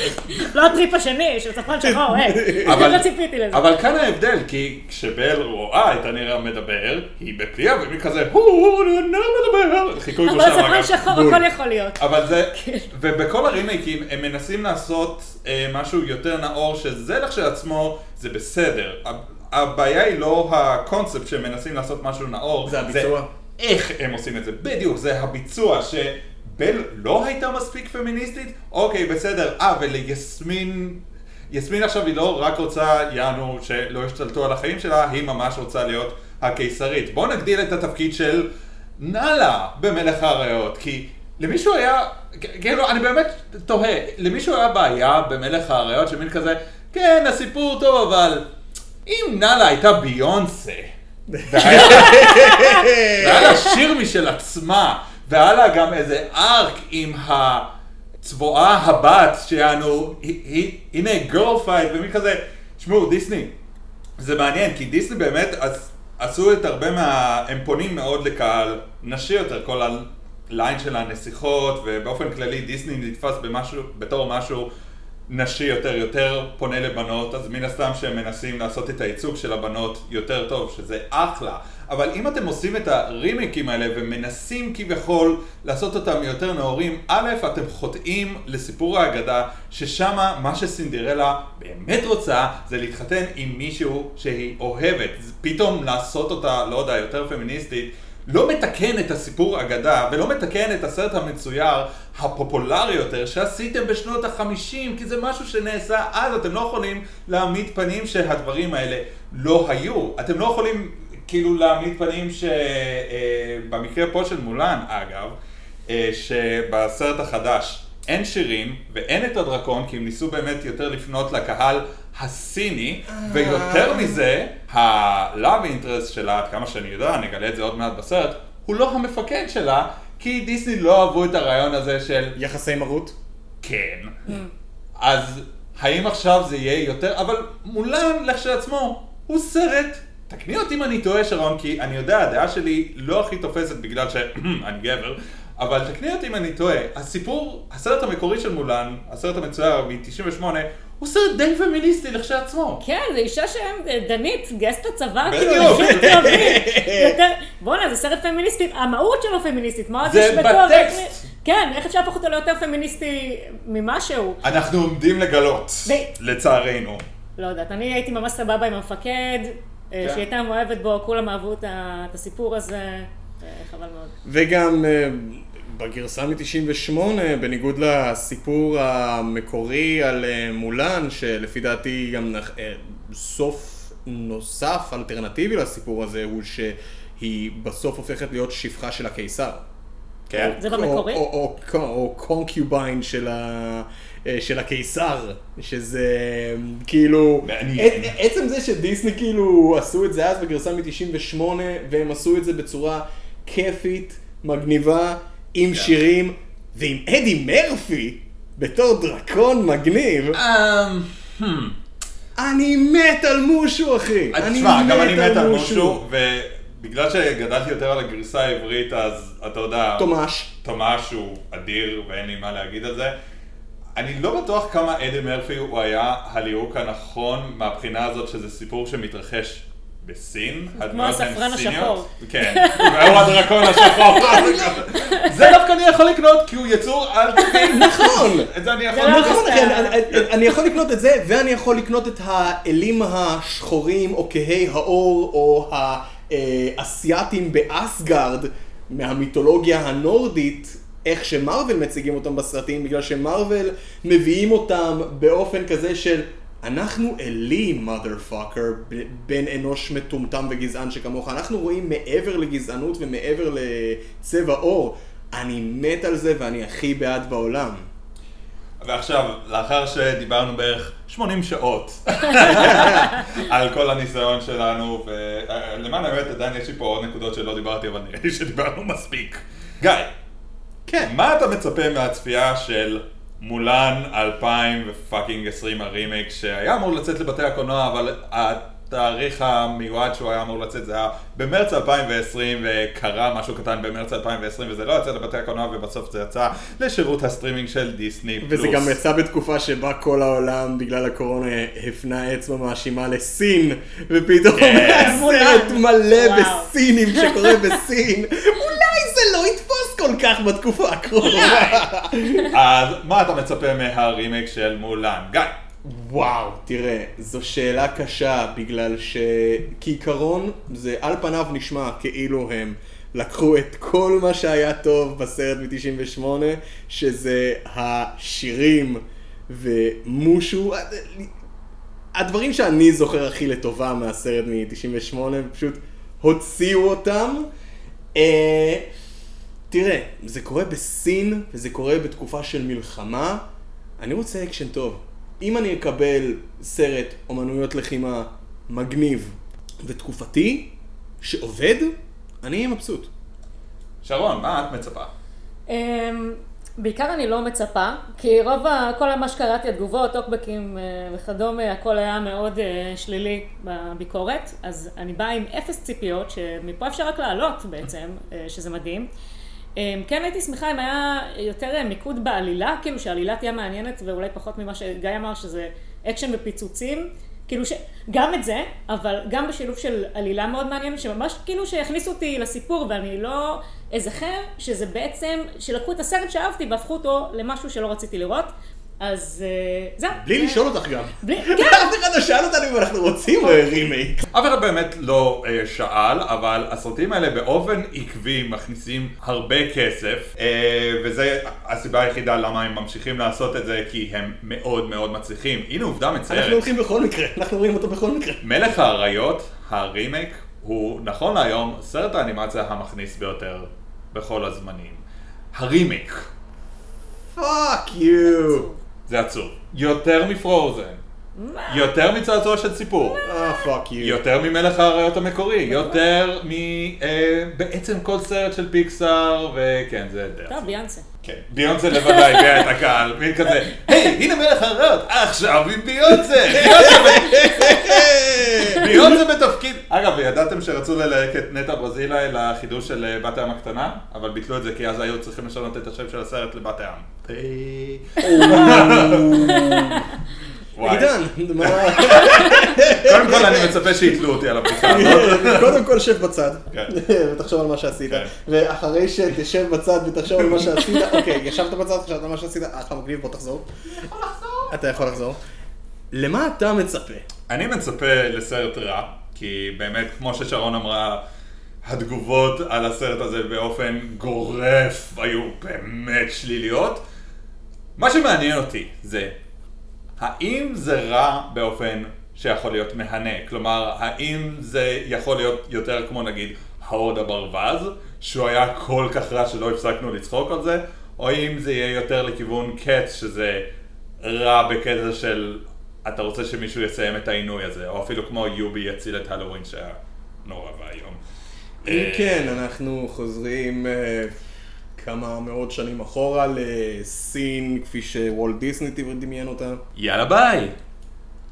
לא הטריפ השני של ספרן שחור, היי, אבל- לא ציפיתי לזה. אבל כאן ההבדל, כי כשבל רואה את הנר המדבר, היא בפליאה ומי כזה, הו, הנר מדבר, חיקוי אבל כמו שם ספרן אגב. שחור. הכל יכול להיות. אבל זה, כן. ובכל הרימייקים הם מנסים לעשות אה, משהו יותר נאור, שזה לכשעצמו, זה בסדר. הב- הבעיה היא לא הקונספט שהם מנסים לעשות משהו נאור, זה הביצוע. איך הם עושים את זה, בדיוק, זה הביצוע, שבל לא הייתה מספיק פמיניסטית, אוקיי, בסדר, אה, וליסמין, יסמין עכשיו היא לא רק רוצה, יענו, שלא ישתלטו על החיים שלה, היא ממש רוצה להיות הקיסרית. בואו נגדיל את התפקיד של נאלה במלך האריות, כי למישהו היה, כאילו, אני באמת תוהה, למישהו היה בעיה במלך האריות, שמין כזה, כן, הסיפור טוב, אבל אם נאלה הייתה ביונסה, [LAUGHS] והיה לה שיר משל עצמה, והיה לה גם איזה arc עם הצבועה הבת, היא- הנה girl fight, ומין כזה, שמעו, דיסני, זה מעניין, כי דיסני באמת עש- עשו את הרבה מה... הם פונים מאוד לקהל נשי יותר, כל הליין של הנסיכות, ובאופן כללי דיסני נתפס במשהו, בתור משהו נשי יותר, יותר פונה לבנות, אז מן הסתם שהם מנסים לעשות את הייצוג של הבנות יותר טוב, שזה אחלה. אבל אם אתם עושים את הרימיקים האלה ומנסים כביכול לעשות אותם יותר נאורים, א', אתם חוטאים לסיפור האגדה, ששמה מה שסינדרלה באמת רוצה זה להתחתן עם מישהו שהיא אוהבת. פתאום לעשות אותה, לא יודע, יותר פמיניסטית, לא מתקן את הסיפור אגדה ולא מתקן את הסרט המצויר הפופולרי יותר שעשיתם בשנות החמישים כי זה משהו שנעשה אז, אתם לא יכולים להעמיד פנים שהדברים האלה לא היו. אתם לא יכולים כאילו להעמיד פנים שבמקרה פה של מולן אגב, אה, שבסרט החדש אין שירים ואין את הדרקון כי הם ניסו באמת יותר לפנות לקהל הסיני ויותר מזה ה-love interest שלה, עד כמה שאני יודע, נגלה את זה עוד מעט בסרט, הוא לא המפקד שלה כי דיסני לא אהבו את הרעיון הזה של יחסי מרות? כן. אז האם עכשיו זה יהיה יותר, אבל מולן לכשעצמו הוא סרט. תקני אותי אם אני טועה שרון, כי אני יודע, הדעה שלי לא הכי תופסת בגלל שאני [CLEARS THROAT] גבר, אבל תקני אותי אם אני טועה. הסיפור, הסרט המקורי של מולן, הסרט המצויר מ-98, הוא סרט די פמיניסטי לכשעצמו. כן, זו אישה שהם, דנית, גייסת בדיוק. כאילו, נשים קרבי. יותר- בואנה, זה סרט פמיניסטי, המהות שלו פמיניסטית, מה עוד זה יש בכוח? בטקסט. כן, איך אפשר להפוך אותו ליותר פמיניסטי ממשהו? אנחנו עומדים לגלות, לצערנו. לא יודעת, אני הייתי ממש סבבה עם המפקד, אה, כן. שהיא הייתה מאוהבת בו, כולם אהבו את הסיפור הזה, אה, חבל מאוד. וגם אה, בגרסה מ-98, בניגוד לסיפור המקורי על אה, מולן, שלפי דעתי גם נח- אה, סוף נוסף, אלטרנטיבי לסיפור הזה, הוא שהיא בסוף הופכת להיות שפחה של הקיסר. כן. זה במקורי? או, או, או, או קונקיוביין של, ה, אה, של הקיסר, שזה כאילו, מעניין. עצם זה שדיסני כאילו עשו את זה אז בגרסה מ-98, והם עשו את זה בצורה כיפית, מגניבה, עם כן. שירים, ועם אדי מרפי, בתור דרקון מגניב, אמ, hmm. אני מת על מושו אחי, אז תשמע, גם אני מת על מושו, ובגלל שגדלתי יותר על הגרסה העברית, אז אתה יודע, תומש. תומש הוא אדיר ואין לי מה להגיד על זה. אני לא בטוח כמה אדי מרפי הוא היה הליהוק הנכון מהבחינה הזאת שזה סיפור שמתרחש בסין. הן הספרן. השחור. כן, והוא הדרקון [LAUGHS] השחור. זה דווקא אני יכול לקנות כי הוא יצור על טבעי. [LAUGHS] נכון. את זה אני יכול זה לא לקנות. נכון. כן, אני- יכול לקנות את זה, ואני יכול לקנות את האלים השחורים, או כהי האור, או האסייתים באסגרד, מהמיתולוגיה הנורדית, איך שמרוויל מציגים אותם בסרטים, בגלל שמרוויל מביאים אותם באופן כזה של... אנחנו אלים, mother fucker, בן אנוש מטומטם וגזען שכמוך. אנחנו רואים מעבר לגזענות ומעבר לצבע עור. אני מת על זה ואני הכי בעד בעולם. ועכשיו, לאחר שדיברנו בערך 80 שעות [LAUGHS] על כל הניסיון שלנו, ולמען האמת עדיין יש לי פה עוד נקודות שלא דיברתי, אבל נראה לי שדיברנו מספיק. גיא, כן. מה אתה מצפה מהצפייה של מולן 2020 הרימייק, שהיה אמור לצאת לבתי הקולנוע, אבל התאריך המיועד שהוא היה אמור לצאת זה היה במרץ 2020, וקרה משהו קטן במרץ 2020, וזה לא יצא לבתי הקולנוע, ובסוף זה יצא לשירות הסטרימינג של דיסני פלוס. וזה גם יצא בתקופה שבה כל העולם בגלל הקורונה הפנה אצבע מאשימה לסין, ופתאום כן. [LAUGHS] הסרט. מלא וואו. בסינים שקורה בסין. [LAUGHS] אולי זה לא יתפוס כל כך בתקופה הקרובה. אז מה אתה מצפה מהרימייק של מולן? גיא. וואו, תראה, זו שאלה קשה, בגלל שכעיקרון זה על פניו נשמע כאילו הם לקחו את כל מה שהיה טוב בסרט מ-98, שזה השירים ומושו, הדברים שאני זוכר הכי לטובה מהסרט מ-98, פשוט הוציאו אותם. אה, תראה, זה קורה בסין, וזה קורה בתקופה של מלחמה. אני רוצה אקשן טוב. אם אני אקבל סרט אומנויות לחימה מגניב ותקופתי, שעובד, אני אהיה מבסוט. שרון, מה את מצפה? אמ, בעיקר אני לא מצפה, כי רוב, ה- כל מה שקראתי, התגובות, טוקבקים אה, וכדומה, הכל היה מאוד אה, שלילי בביקורת, אז אני באה עם אפס ציפיות, שמפה אפשר רק לעלות בעצם, אה, שזה מדהים. אמ, כן הייתי שמחה אם היה יותר אה, מיקוד בעלילה, כאילו שהעלילה תהיה מעניינת ואולי פחות ממה שגיא אמר, שזה אקשן ופיצוצים. כאילו ש... גם את זה, אבל גם בשילוב של עלילה מאוד מעניינת, שממש כאילו שיכניסו אותי לסיפור ואני לא אזכר שזה בעצם, שלקחו את הסרט שאהבתי והפכו אותו למשהו שלא רציתי לראות, אז אה, זהו. בלי לשאול אותך גם. בלי, [LAUGHS] כן. אף אחד לא שאל אותנו אם אנחנו רוצים אה, רימייק. אף אחד באמת לא אה, שאל, אבל הסרטים האלה באופן עקבי מכניסים הרבה כסף, אה, וזה הסיבה היחידה למה הם ממשיכים לעשות את זה, כי הם מאוד מאוד מצליחים. הנה עובדה אנחנו מצערת. הולכים בכל מקרה, אנחנו רואים אותו בכל מקרה. מלך האריות, הרימייק, הוא נכון להיום סרט האנימציה המכניס ביותר בכל הזמנים. הרימייק, fuck יו. זה עצוב. יותר מפרוזן. יותר מצעצוע של סיפור. אה, fuck you. יותר ממלך האריות המקורי, יותר מ... אה, בעצם כל סרט של פיקסאר, וכן, זה טוב, עצוב. ביאנסה. כן, ביונסה לבדה הביאה [LAUGHS] את הקהל, מין כזה, היי, הנה מלך האריות, עכשיו עם ביונסה! ביונסה ביונסה בתפקיד... אגב, ידעתם שרצו ללהק את נטע ברזילי לחידוש של אה, בת הים הקטנה? אבל ביטלו את זה כי אז היו צריכים לשנות את השם של הסרט לבת הים. [LAUGHS] [LAUGHS] וואי. עידן, מה- קודם כל אני מצפה שיתלו אותי על הבדיחה הזאת. קודם כל שב בצד, כן. ותחשוב על מה שעשית, כן. ואחרי שתשב בצד ותחשוב על מה שעשית, אוקיי, ישבת בצד, חשבת על מה שעשית, אחלה מגניב, בוא תחזור. אתה יכול לחזור. למה אתה מצפה? אני מצפה לסרט רע, כי באמת, כמו ששרון אמרה, התגובות על הסרט הזה באופן גורף היו באמת שליליות. מה שמעניין אותי זה, האם זה רע באופן שיכול להיות מהנה? כלומר, האם זה יכול להיות יותר כמו נגיד ההוד הברווז, שהוא היה כל כך רע שלא הפסקנו לצחוק על זה, או אם זה יהיה יותר לכיוון קץ, שזה רע בקטע של אתה רוצה שמישהו יסיים את העינוי הזה, או אפילו כמו יובי יציל את הלואוין שהיה נורא ואיום. אם אה, כן, אנחנו חוזרים אה, כמה מאות שנים אחורה לסין, כפי שוולט דיסני דמיין אותה. יאללה ביי!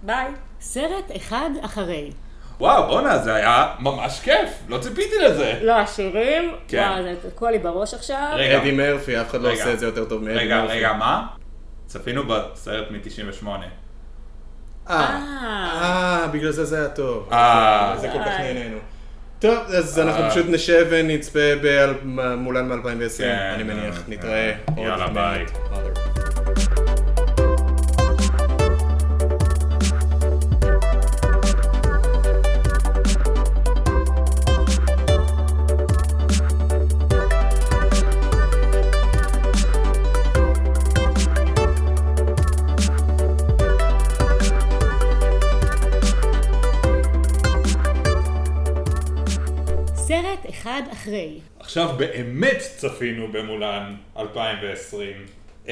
ביי. סרט אחד אחרי. וואו, בואנה, זה היה ממש כיף, לא ציפיתי לזה. לא, השירים, כן. וואו, זה תקוע לי בראש עכשיו. רגע. אדי מרפי, אף אחד לא. עושה את זה יותר טוב מאדי מרפי. רגע, רגע, מה? צפינו בסרט מ-98. אה, אה, בגלל זה זה היה טוב. אה. זה כל כך. נהנינו. טוב, אז אנחנו אה. פשוט נשב ונצפה מולן ב-2020, כן, אני מניח. אה, נתראה. אה. עוד יאללה. ביי. אחד אחרי. עכשיו באמת צפינו במולן 2020. Um,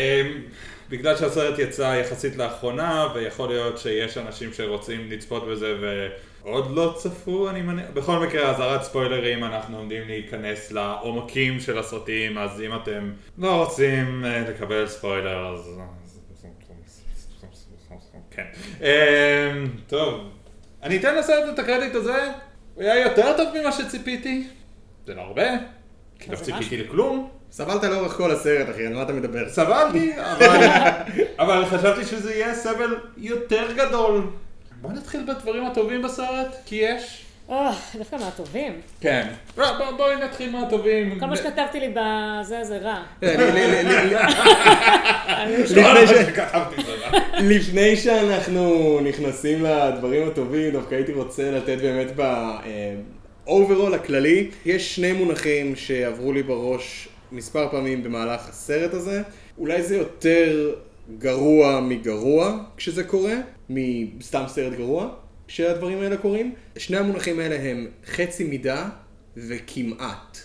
בגלל שהסרט יצא יחסית לאחרונה, ויכול להיות שיש אנשים שרוצים לצפות בזה ועוד לא צפו, אני מניח. בכל מקרה, אזהרת ספוילרים, אנחנו עומדים להיכנס לעומקים של הסרטים, אז אם אתם לא רוצים uh, לקבל ספוילר, אז... כן. Um, טוב, אני אתן לסרט את הקרדיט הזה, הוא היה יותר טוב ממה שציפיתי. זה לא הרבה, כי לא ציפיתי. לכלום. סבלת לאורך כל הסרט, אחי, על מה אתה מדבר? סבלתי, אבל, [LAUGHS] אבל חשבתי שזה יהיה סבל יותר גדול. בוא נתחיל בדברים הטובים בסרט, כי יש. אה, דווקא מהטובים. כן. בוא, בואי נתחיל מהטובים. כל מה שכתבתי לי בזה זה רע. [LAUGHS] לפני ש- כתבתי זה רע. לפני שאנחנו נכנסים לדברים הטובים, דווקא הייתי רוצה לתת באמת ב-overall הכללי, יש שני מונחים שעברו לי בראש מספר פעמים במהלך הסרט הזה. אולי זה יותר גרוע מגרוע כשזה קורה, מסתם סרט גרוע כשהדברים האלה קורים. שני המונחים האלה הם חצי מידה וכמעט.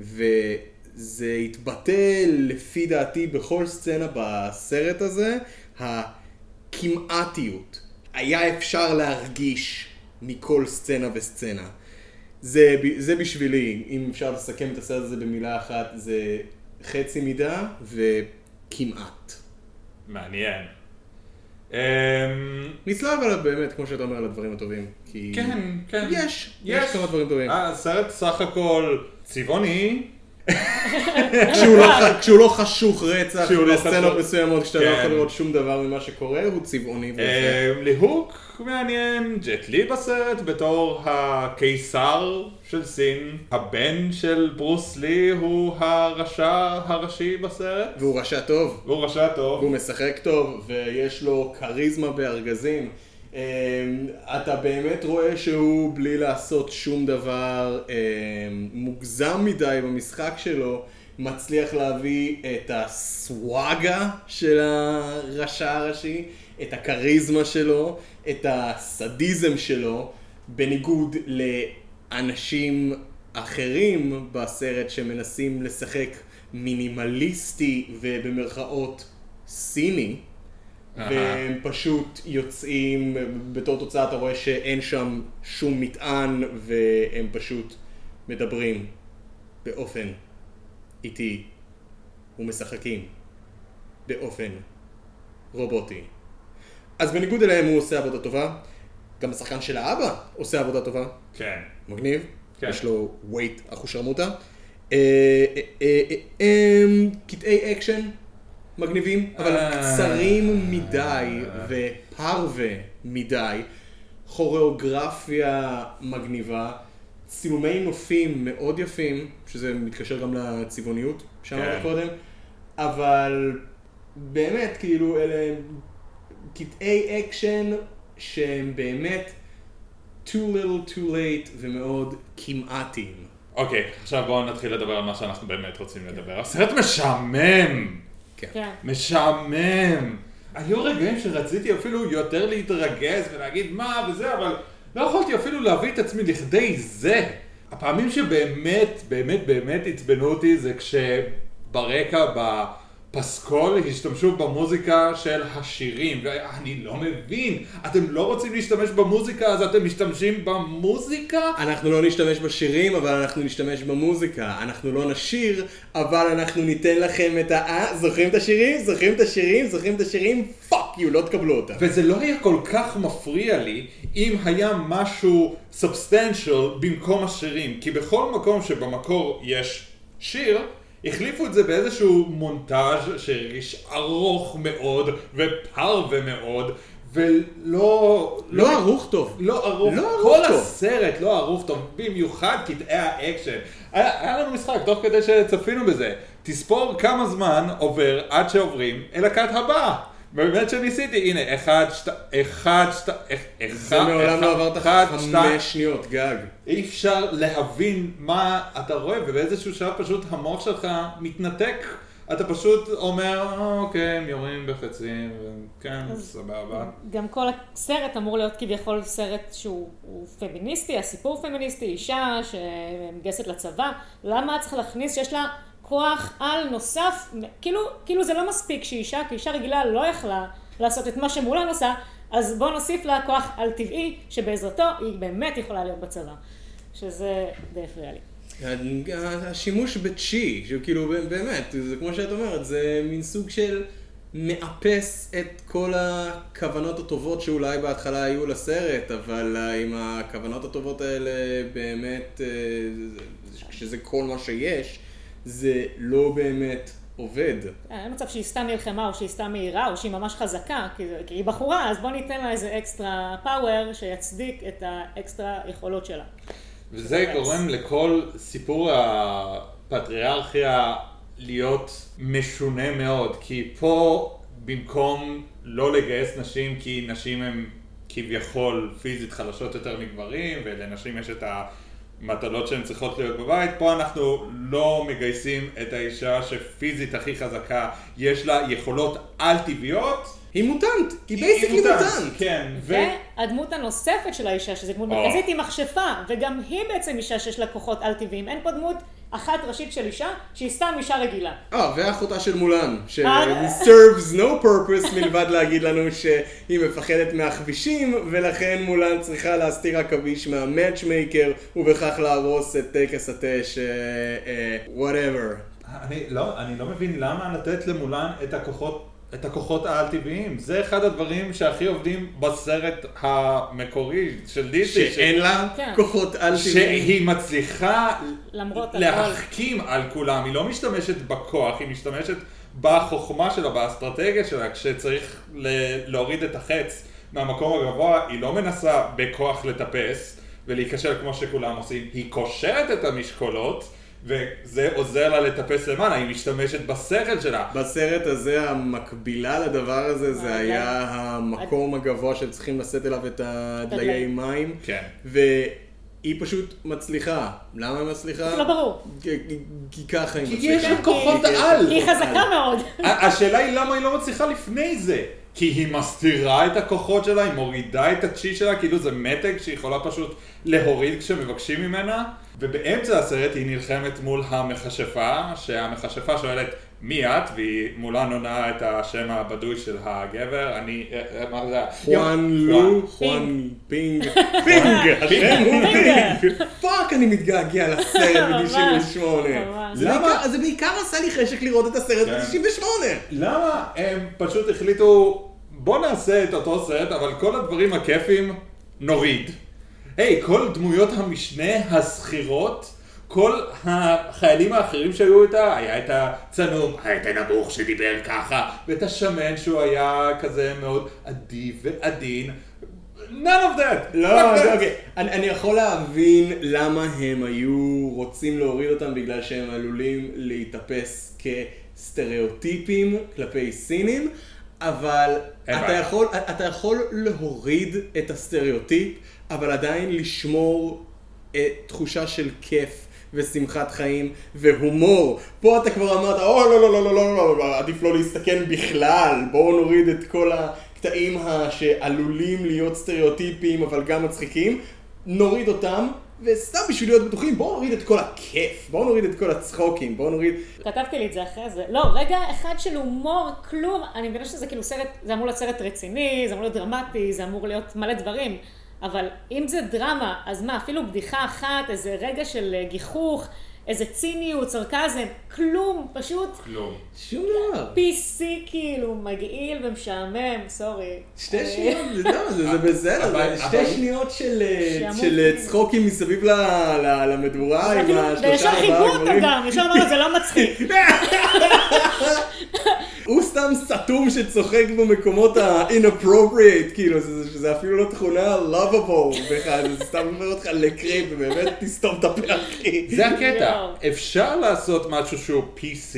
וזה התבטא לפי דעתי בכל סצנה בסרט הזה, הכמעטיות. היה אפשר להרגיש מכל סצנה וסצנה. זה, זה בשבילי, אם אפשר לסכם את הסרט הזה במילה אחת, זה חצי מידה וכמעט. מעניין. אמ, נצלב עליו באמת, כמו שאתה אומר, על הדברים הטובים. כי... כן, כן. יש, יש כמה דברים טובים. הסרט סך הכל צבעוני. [LAUGHS] כשהוא לא כשהוא לא חשוך רצח כשהוא לא בסצנות. מסוימות, כשאתה לא כן. יכול לראות שום דבר ממה שקורה, הוא צבעוני. אמ, ליהוק מעניין, ג'ט לי בסרט בתור הקיסר של סין, הבן של ברוס לי הוא הרשע הראשי בסרט, והוא רשע טוב, והוא רשע טוב. והוא משחק טוב, ויש לו כריזמה בארגזים. אמ, אתה באמת רואה שהוא בלי לעשות שום דבר אמ, מוגזם מדי במשחק שלו, מצליח להביא את הסוואגה של הרשע הראשי, את הכריזמה שלו, את הסדיזם שלו, בניגוד לאנשים אחרים בסרט שמנסים לשחק מינימליסטי ובמרכאות סיני. והם פשוט יוצאים, בתור תוצאה אתה רואה שאין שם שום מטען והם פשוט מדברים באופן איטי ומשחקים באופן רובוטי. אז בניגוד אליהם הוא עושה עבודה טובה, גם השחקן של האבא עושה עבודה טובה, כן. מגניב, כן. יש לו white אחושרמוטה. אה, אה, אה, אה, אה, קטעי אקשן, מגניבים, אבל אה. קצרים מדי ופרווה מדי. כוריאוגרפיה מגניבה, צילומי נופים מאוד יפים, שזה מתקשר גם לצבעוניות שאמרת כן. קודם, אבל באמת, כאילו, אלה קטעי אקשן שהם באמת too little too late ומאוד כמעטים. אוקיי, עכשיו בואו נתחיל לדבר על מה שאנחנו באמת רוצים לדבר. הסרט משעמם! כן. משעמם! היו רגעים שרציתי אפילו יותר להתרגז ולהגיד מה וזה, אבל לא יכולתי אפילו להביא את עצמי לכדי זה. הפעמים שבאמת, באמת, באמת עצבנו אותי זה כשברקע, בפסקול, השתמשו במוזיקה של השירים. ואני לא מבין, אתם לא רוצים להשתמש במוזיקה, אז אתם משתמשים במוזיקה? אנחנו לא נשתמש בשירים, אבל אנחנו נשתמש במוזיקה. אנחנו לא נשיר, אבל אנחנו ניתן לכם את ה... אה, זוכרים את השירים? זוכרים את השירים? זוכרים את השירים? פאק יו, לא תקבלו אותם. וזה לא היה כל כך מפריע לי אם היה משהו substantial במקום השירים, כי בכל מקום שבמקור יש שיר, החליפו את זה באיזשהו מונטאז' שהרגיש ארוך מאוד ופרווה מאוד, ולא... לא ערוך טוב. לא ערוך, לא ערוך כל טוב. הסרט לא ערוך טוב, במיוחד קטעי האקשן. היה, היה לנו משחק תוך כדי שצפינו בזה. תספור כמה זמן עובר עד שעוברים אל הקאט הבא. באמת שניסיתי, הנה, אחד, שת... אחד, שת... אחד, זה מעולם לא עבר את אחד, שתיים. החמש שניות גג. אי אפשר להבין מה אתה רואה, ובאיזשהו שלב פשוט המוח שלך מתנתק. אתה פשוט אומר, "אה, אוקיי, הם יורים בחצים, וכן, סבבה. גם כל הסרט אמור להיות כביכול סרט שהוא הוא פמיניסטי, הסיפור פמיניסטי, אישה שמגייסת לצבא, למה צריך להכניס שיש לה כוח על נוסף, כאילו, כאילו זה לא מספיק שאישה, כי אישה רגילה לא יכלה לעשות את מה שמולן עושה, אז בואו נוסיף לה כוח על טבעי, שבעזרתו היא באמת יכולה להיות בצבא, שזה די הפריע לי. השימוש בצ'י, שהוא כאילו באמת, זה כמו שאת אומרת, זה מין סוג של מאפס את כל הכוונות הטובות שאולי בהתחלה היו לסרט, אבל אם הכוונות הטובות האלה באמת, אה, כשזה כל מה שיש, זה לא באמת עובד. אין מצב שהיא סתם נלחמה או שהיא סתם מהירה או שהיא ממש חזקה, כי, כי היא בחורה, אז בוא ניתן לה איזה אקסטרה פאוור שיצדיק את האקסטרה יכולות שלה. וזה גורם לכל סיפור הפטריארכיה להיות משונה מאוד, כי פה במקום לא לגייס נשים כי נשים הן כביכול פיזית חלשות יותר מגברים ולנשים יש את המטלות שהן צריכות להיות בבית, פה אנחנו לא מגייסים את האישה שפיזית הכי חזקה, יש לה יכולות על-טבעיות. היא mutant, היא basically mutant. כן, ו... והדמות הנוספת של האישה, שזו דמות. מרכזית, היא מכשפה, וגם היא בעצם אישה שיש לה כוחות על-טבעיים. אין פה דמות אחת ראשית של אישה, שהיא סתם אישה רגילה. אה, ואחותה של מולן, ש- אה. serves no purpose מלבד להגיד לנו שהיא מפחדת מהכבישים, ולכן מולן צריכה להסתיר עכביש מה matchmaker, ובכך להרוס את טקס התה ש... אה, whatever. אני לא, אני לא מבין למה לתת למולן את הכוחות, את הכוחות העל-טבעיים. זה אחד הדברים שהכי עובדים בסרט המקורי של דיסני. שאין לה כן. כוחות על טבעיים. שהיא מצליחה למרות הכל. להחכים על כולם, היא לא משתמשת בכוח, היא משתמשת בחוכמה שלה, באסטרטגיה שלה, כשצריך ל- להוריד את החץ מהמקום הגבוה, היא לא מנסה בכוח לטפס ולהיכשל כמו שכולם עושים, היא קושרת את המשקולות וזה עוזר לה לטפס למעלה, היא משתמשת בשכל שלה. בסרט הזה המקבילה לדבר הזה זה אה, היה המקום הגבוה שצריכים לשאת אליו את הדליי הדלי. מים. כן. והיא פשוט מצליחה. למה היא מצליחה? זה לא ברור. כי- ככה היא כי מצליחה. יש לה כוחות כי יש לה על. כי היא כוחות חזקה על. מאוד. השאלה היא למה היא לא מצליחה לפני זה. כי היא מסתירה את הכוחות שלה, היא מורידה את הצ'י שלה, כאילו זה מתג שהיא יכולה פשוט להוריד כשמבקשים ממנה. ובאמצע הסרט היא נלחמת מול המכשפה, שהמכשפה שואלת מי את, והיא מולה עונה את השם הבדוי של הגבר, אני, מה זה? היה? חואה לו, [LAUGHS] חואה פינג, פינג, השם הוא [LAUGHS] פינג. fuck, אני מתגעגע לסרט ממש, ב-98. ממש. זה למה? בעיקר- זה בעיקר עשה לי חשק לראות את הסרט כן. ב-98. למה הם פשוט החליטו, בוא נעשה את אותו סרט, אבל כל הדברים הכיפים נוריד. היי, כל דמויות המשנה השכירות, כל החיילים האחרים שהיו איתה, היה את הצנום, היה את הנמוך שדיבר ככה, ואת השמן שהוא היה כזה מאוד אדיב ועדין. none of that. לא, that. אוקיי. אני אני יכול להבין למה הם היו רוצים להוריד אותם בגלל שהם עלולים להיתפס כסטריאוטיפים כלפי סינים, אבל אתה. יכול, אתה יכול להוריד את הסטריאוטיפ, אבל עדיין לשמור אה, תחושה של כיף. ושמחת חיים והומור. פה אתה כבר אמרת, או לא לא לא לא לא לא לא, עדיף לא להסתכן בכלל, בואו נוריד את כל הקטעים שעלולים להיות סטריאוטיפיים אבל גם מצחיקים, נוריד אותם, וסתם בשביל להיות בטוחים, בואו נוריד את כל הכיף, בואו נוריד את כל הצחוקים, בואו נוריד... כתבתי לי את זה אחרי זה. לא, רגע אחד של הומור, כלום. אני מבינה שזה כאילו סרט, זה אמור להיות סרט רציני, זה אמור להיות דרמטי, זה אמור להיות מלא דברים. אבל אם זה דרמה, אז מה, אפילו בדיחה אחת, איזה רגע של אה, גיחוך, איזה ציניות, סרקזם, כלום, פשוט כלום. שום דבר. PC כאילו, מגעיל ומשעמם, סורי. שתי אה, שניות, זה לא, זה זה בסדר, שתי שניות של אה, צחוקים מסביב למדורה עם השלושה וישר חייבו ארבעה אותו גברים. גם, ישר אמרו, זה לא מצחיק. [LAUGHS] הוא סתם סתום שצוחק במקומות ה-inappropriate, כאילו, זה- שזה אפילו לא תכונה lovable בכלל, זה סתם עובר אותך לקריפ, ובאמת תסתום את הפה, אחי. זה הקטע. אפשר לעשות משהו שהוא PC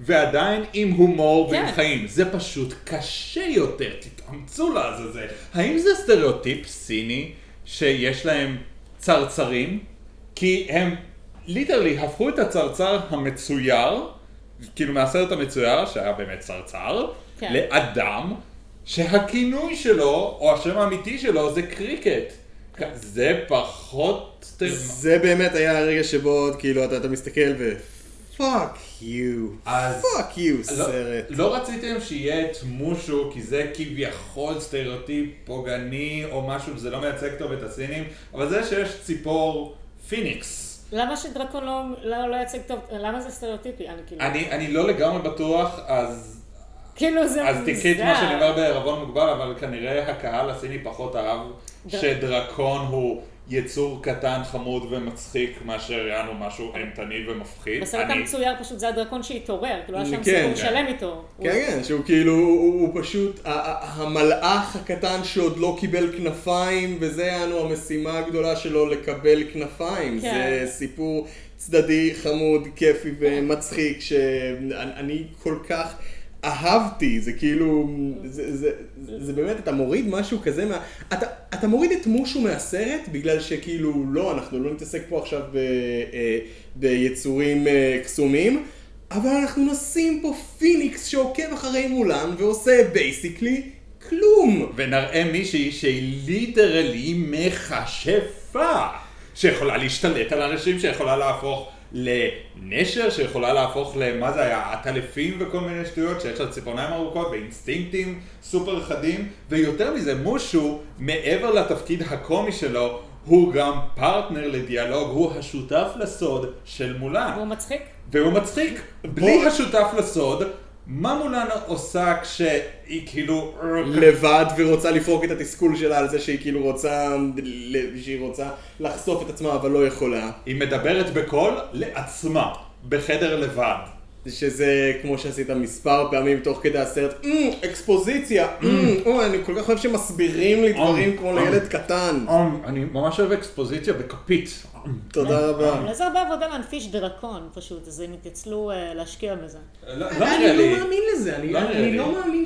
ועדיין עם הומור ועם כן. חיים, זה פשוט קשה יותר, תתאמצו לעזאזל. האם זה סטריאוטיפ סיני שיש להם צרצרים? כי הם literally הפכו את הצרצר המצויר, כאילו מהסרט המצויר, שהיה באמת צרצר, כן. לאדם שהכינוי שלו, או השם האמיתי שלו, זה Cricket. זה פחות. זה באמת היה הרגע שבו, כאילו, אתה אתה מסתכל ו... פאק יו, פאק יו, לא- סרט. לא רציתם שיהיה את מושו, כי זה כביכול סטריאוטיפ פוגעני או משהו, זה לא מייצג טוב את הסינים, אבל זה שיש ציפור פיניקס. למה שדרקון לא- לא לא יציג טוב, למה זה סטריאוטיפי? אני כאילו, אני, אני לא לגמרי בטוח, אז, כאילו זה אז תקחי את מה מוזר. שאני אומר בערבון מוגבל, אבל כנראה הקהל הסיני פחות אהב דר- שדרקון הוא יצור קטן, חמוד ומצחיק, מאשר יענו משהו אימתני ומפחיד. בסרט המצויר פשוט זה הדרקון שהתעורר, כאילו היה שם כן, סיפור כן. שלם איתו. כן, כן, שהוא כאילו, הוא, פשוט, המלאך הקטן שעוד לא קיבל כנפיים, וזה יענו המשימה הגדולה שלו לקבל כנפיים. כן. זה סיפור צדדי, חמוד, כיפי ומצחיק, שאני כל כך אהבתי, זה כאילו, זה, זה, זה, זה באמת, אתה מוריד משהו כזה מה... אתה, אתה מוריד את מושו מהסרט, בגלל שכאילו, לא, אנחנו לא נתעסק פה עכשיו ב, אה, ביצורים אה, קסומים. אבל אנחנו נשים פה פיניקס שעוקב אחרי מולן ועושה basically כלום. ונראה מישהי שהיא literally מכשפה, שיכולה להשתלט על אנשים, שיכולה להפוך לנשר, שיכולה להפוך למה זה היה, עטלפים וכל מיני שטויות, שיש לה ציפורניים ארוכות ואינסטינקטים סופר חדים, ויותר מזה, מושו, מעבר לתפקיד הקומי שלו, הוא גם פרטנר לדיאלוג, הוא השותף לסוד של מולן. והוא מצחיק? והוא מצחיק. בלי השותף לסוד, מה מולן עושה כשהיא כאילו... לבד ורוצה לפרוק את התסכול שלה על זה שהיא כאילו רוצה, שהיא רוצה לחשוף את עצמה אבל לא יכולה. היא מדברת בקול לעצמה, בחדר לבד. שזה כמו שעשית מספר פעמים תוך כדי הסרט, "אמ, אקספוזיציה, אמ, אוי, אני כל כך אוהב שמסבירים לי דברים כמו לילד קטן. אני ממש אוהב אקספוזיציה בכפית. תודה רבה. זה הרבה עבודה להנפיש דרקון פשוט, אז הם התייצלו אה, להשקיע בזה. לא לא אני. לא מאמין לזה, אני לא. לא מאמין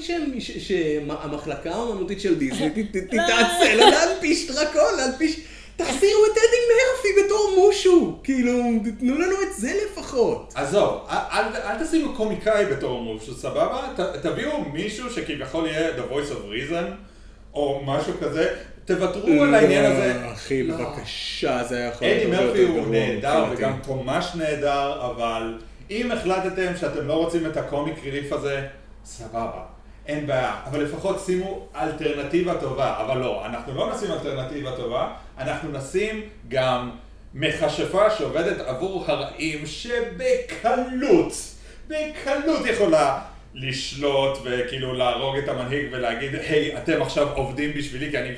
שהמחלקה האומנותית של דיסני [LAUGHS] תתעצל להנפיש דרקון, להנפיש... תחזירו את אדי מרפי בתור מושו, כאילו, תנו לנו את זה לפחות. עזוב, אל, אל, אל תשימו קומיקאי בתור מושו, סבבה? ת, תביאו מישהו שכביכול יהיה the voice of reason, או משהו כזה, תוותרו על העניין הזה. לא, אחי, לא. בבקשה, זה היה יכול אדי להיות הרבה מרפי יותר הוא גרוע נהדר. וגם תומש נהדר, אבל אם החלטתם שאתם לא רוצים את הקומיק ריליף הזה, סבבה, אין בעיה. אבל לפחות שימו אלטרנטיבה טובה. אבל לא, אנחנו לא נשים אלטרנטיבה טובה, אנחנו נשים גם מכשפה שעובדת עבור הרעים שבקלות, בקלות יכולה לשלוט וכאילו להרוג את המנהיג ולהגיד, היי, אתם עכשיו עובדים בשבילי כי אני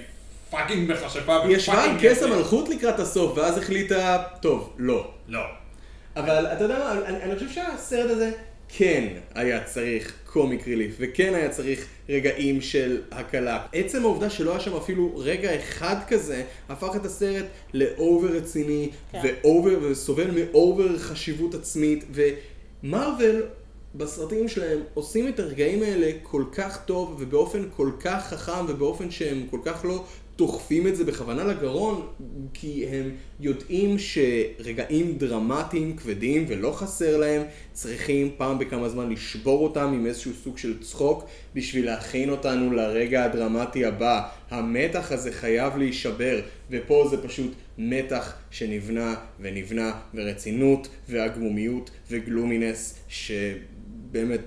fucking מכשפה היא ישבה ו fucking כס יפה." המלכות לקראת הסוף, ואז החליטה, טוב, לא. לא. אבל אתה יודע מה, אני, אני חושב שהסרט הזה כן היה צריך comic relief, וכן היה צריך רגעים של הקלה. עצם העובדה שלא היה שם אפילו רגע אחד כזה, הפך את הסרט ל over רציני, כן. ו over, וסובל מ over חשיבות עצמית, ומרוויל בסרטים שלהם עושים את הרגעים האלה כל כך טוב, ובאופן כל כך חכם, ובאופן שהם כל כך לא דוחפים את זה בכוונה לגרון, כי הם יודעים שרגעים דרמטיים, כבדים, ולא חסר להם, צריכים פעם בכמה זמן לשבור אותם עם איזשהו סוג של צחוק, בשביל להכין אותנו לרגע הדרמטי הבא. המתח הזה חייב להישבר, ופה זה פשוט מתח שנבנה ונבנה, ורצינות, והגמומיות, וגלומינס, שבאמת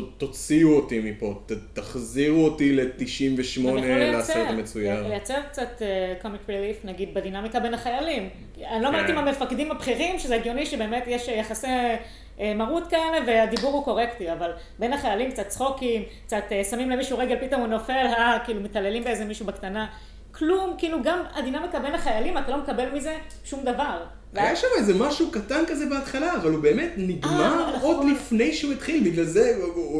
ת- תוציאו אותי מפה, ת- תחזירו אותי הם ל-98 יכלו לסרט המצויר. לייצר קצת קומיק רליף, נגיד, בדינמיקה בין החיילים. אני לא אומרת כן. עם המפקדים הבכירים, שזה הגיוני שבאמת יש יחסי אה, מרות כאלה, והדיבור הוא קורקטי, אבל בין החיילים קצת צחוקים, קצת אה, שמים למישהו רגל, פתאום הוא נופל, אה, כאילו מתעללים באיזה מישהו בקטנה. כלום, כאילו גם הדינמיקה בין החיילים, אתה לא מקבל מזה שום דבר. היה שם איזה משהו קטן כזה בהתחלה, אבל הוא באמת נגמר אה, עוד נכון. לפני שהוא התחיל, בגלל זה,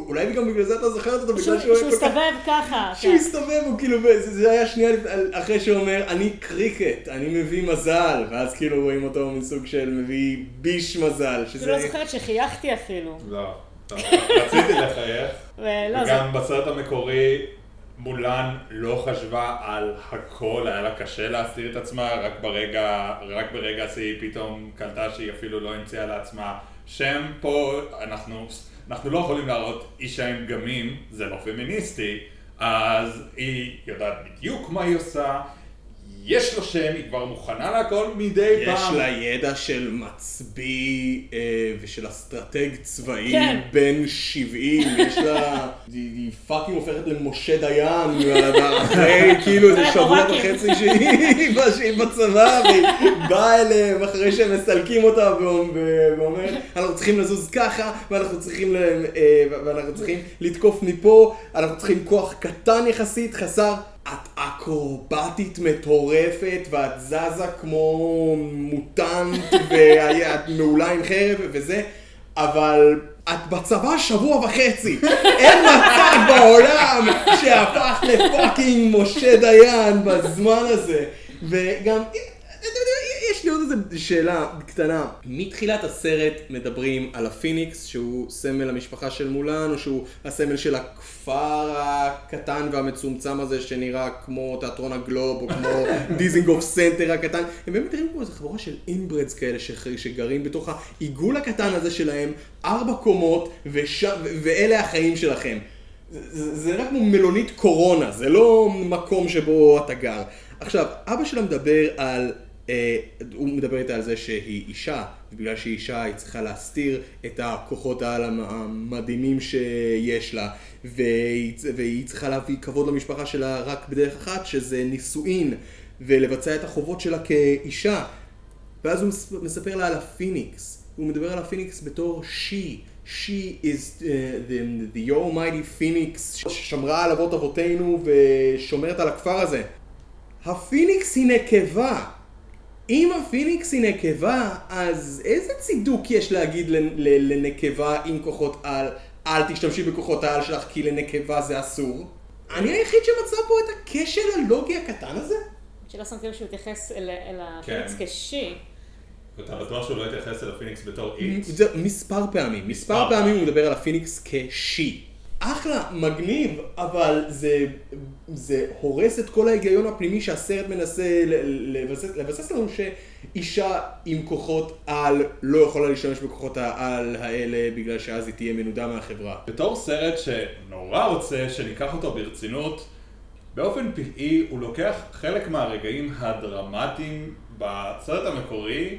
אולי גם בגלל זה אתה זוכרת אותו, בגלל שהוא שהוא היה כל כך... הסתובב ככה. שהוא כן. הסתובב, הוא כאילו, זה, זה היה שנייה אחרי שהוא אומר, אני קריקט, אני מביא מזל, ואז כאילו רואים אותו מסוג של מביא ביש מזל, כאילו שזה... לא זוכרת שחייכתי אפילו. לא. לא. רציתי לחייך. זה... וגם בסרט המקורי, מולן לא חשבה על הכל, היה לה קשה להסתיר את עצמה, רק ברגע, רק ברגע השיא היא פתאום קלטה שהיא אפילו לא המציאה לעצמה שם. פה אנחנו, אנחנו לא יכולים להראות אישה עם דגמים, זה לא פמיניסטי, אז היא יודעת בדיוק מה היא עושה, יש לו שם, היא כבר מוכנה להכל מדי יש פעם. לה ידע של מצביא אה, ושל אסטרטג צבאי כן. בן 70, [LAUGHS] יש לה... היא היא fucking הופכת למשה דיין, [LAUGHS] אחרי כאילו איזה שבוע. וחצי שהיא [LAUGHS] שהיא בצבא, והיא באה אליהם אחרי שהם מסלקים אותה ואומ- ואומרת, אנחנו צריכים לזוז ככה, ואנחנו צריכים ל- אה, ואנחנו צריכים לתקוף מפה, אנחנו צריכים כוח קטן יחסית, חסר... את אקרובטית מטורפת, ואת זזה כמו mutant, [LAUGHS] ואת מעולה עם חרב וזה, אבל את בצבא שבוע וחצי. [LAUGHS] אין מצב בעולם שהפך לפאקינג משה דיין בזמן הזה. וגם, יש לי עוד איזה שאלה קטנה. מתחילת הסרט מדברים על הפיניקס, שהוא סמל המשפחה של מולן, או שהוא הסמל של הכפר הקטן והמצומצם הזה שנראה כמו תיאטרון הגלוב, או כמו [LAUGHS] דיזינגוף סנטר הקטן. הם באמת נראים כמו איזה חבורה של inbreds כאלה שגרים בתוך העיגול הקטן הזה שלהם, ארבע קומות, וש... ואלה החיים שלכם. זה, זה, נראה כמו מלונית קורונה, זה לא מקום שבו אתה גר. עכשיו, אבא שלה מדבר על, הוא מדבר איתה על זה שהיא אישה, ובגלל שהיא אישה היא צריכה להסתיר את הכוחות העל המ- המדהימים שיש לה, והיא, והיא צריכה להביא כבוד למשפחה שלה רק בדרך אחת, שזה נישואין, ולבצע את החובות שלה כאישה. ואז הוא מס- מספר לה על הפיניקס. הוא מדבר על הפיניקס בתור she. She is uh, the, the almighty phoenix ששמרה על אבות אבותינו ושומרת על הכפר הזה. הפיניקס היא נקבה. אם הפיניקס היא נקבה, אז איזה צידוק יש להגיד לנקבה עם כוחות על, אל תשתמשי בכוחות העל שלך כי לנקבה זה אסור? אני היחיד שמצא פה את הכשל הלוגי הקטן הזה? שלא שמתי לב שהוא התייחס אל אל כן. הפיניקס כ she. אתה בטוח שהוא לא התייחס אל הפיניקס בתור איקס? מספר פעמים, מספר פעמים. הוא מדבר על הפיניקס כ she. אחלה, מגניב, אבל זה, זה הורס את כל ההיגיון הפנימי שהסרט מנסה לבסס לנו שאישה עם כוחות על לא יכולה להשתמש בכוחות העל האלה בגלל שאז היא תהיה מנודה מהחברה. בתור סרט שנורא רוצה שניקח אותו ברצינות, באופן פלאי הוא לוקח חלק מהרגעים הדרמטיים בסרט המקורי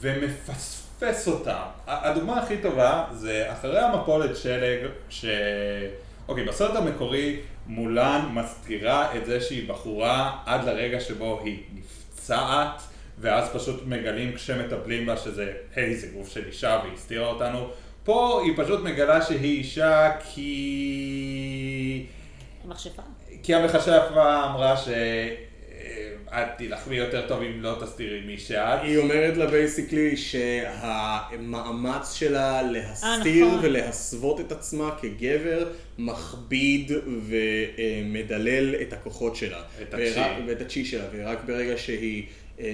ומפספס אותם. ה- הדוגמה הכי טובה זה אחרי המפולת שלג, ש... אוקיי, בסרט המקורי מולן מסתירה את זה שהיא בחורה עד לרגע שבו היא נפצעת ואז פשוט מגלים כשמטפלים בה שזה, היי, זה גוף של אישה והיא הסתירה אותנו. פה היא פשוט מגלה שהיא אישה כי... המכשפה. כי המכשפה אמרה ש... את תילחמי יותר טוב אם לא תסתירי מי שאת. היא אומרת לה בייסיקלי שהמאמץ שלה להסתיר נכון. ולהסוות את עצמה כגבר מכביד ומדלל את הכוחות שלה. את ורק- הצ'י. ואת הצ'י שלה, ורק ברגע שהיא אמ,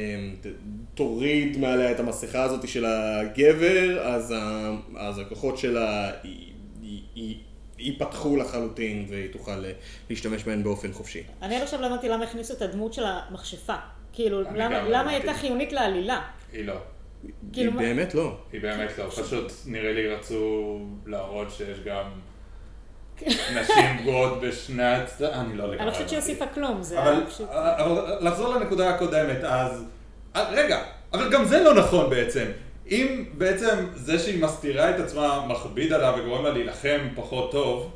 תוריד מעליה את המסכה הזאת של הגבר, אז, ה- אז הכוחות שלה י- י- י- ייפתחו לחלוטין והיא תוכל אה, להשתמש בהן באופן חופשי. אני עד עכשיו לא הבנתי למה הכניסו את הדמות של המכשפה. כאילו, למה לא למה היא. הייתה חיונית לעלילה? היא לא. כאילו, היא באמת לא. היא באמת לא. פשוט נראה לי רצו להראות שיש גם נשים [LAUGHS] פגועות בשני הצדדים. אני לא לגמרי. אני לא חושבת שהיא. הוסיפה כלום, זה אבל, היה פשוט... אבל לחזור לנקודה הקודמת, אז... אה, רגע, אבל גם זה לא נכון בעצם. אם בעצם זה שהיא מסתירה את עצמה מכביד עליו וגורם לה להילחם פחות טוב,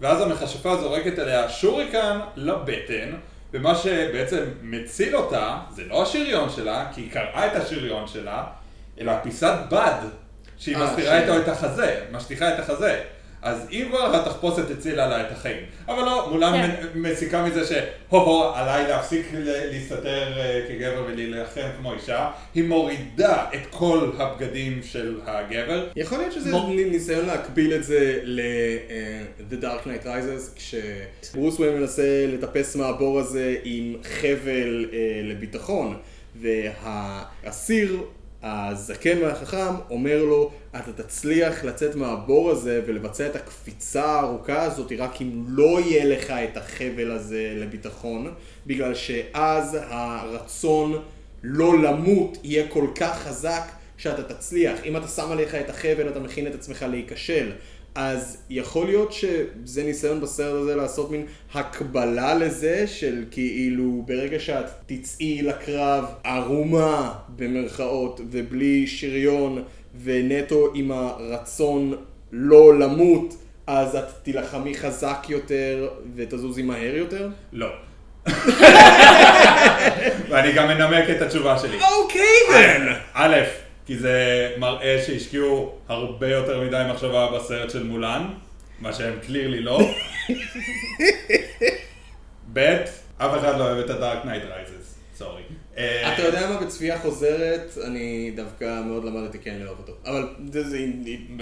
ואז המכשפה זורקת עליה שוריקן לבטן, ומה שבעצם מציל אותה, זה לא השריון שלה, כי היא קרעה את השריון שלה, אלא פיסת בד, שהיא אה, מסתירה ש- איתו את החזה, משטיחה את החזה. אז אם כבר התחפושת הצילה לה את החיים. אבל לא, מולם כן. מסיקה מזה שהו-הו, עליי להפסיק ל- להסתתר אה, כגבר ולהילחם כמו אישה, היא מורידה את כל הבגדים של הגבר. יכול להיות שזה מו- ניסיון להקביל את זה ל-The Dark Knight Rises, כשברוס וויין מנסה לטפס מהבור הזה עם חבל אה, לביטחון, והאסיר הזקן והחכם אומר לו, אתה תצליח לצאת מהבור הזה ולבצע את הקפיצה הארוכה הזאת רק אם לא יהיה לך את החבל הזה לביטחון, בגלל שאז הרצון לא למות יהיה כל כך חזק שאתה תצליח. אם אתה שם עליך את החבל, אתה מכין את עצמך להיכשל. אז יכול להיות שזה ניסיון בסרט הזה לעשות מין הקבלה לזה של כאילו ברגע שאת תצאי לקרב ערומה במרכאות ובלי שריון ונטו עם הרצון לא למות, אז את תילחמי חזק יותר ותזוזי מהר יותר? לא. ואני גם מנמק את התשובה שלי. אוקיי א', כי זה מראה שהשקיעו הרבה יותר מדי מחשבה בסרט של מולן, מה שהם קלירלי לא. [LAUGHS] ב', אף אחד לא אוהב את ה-Dark Knight Rises, סורי. אתה יודע מה, בצפייה חוזרת, אני דווקא מאוד למדתי כן לאהוב אותו. אבל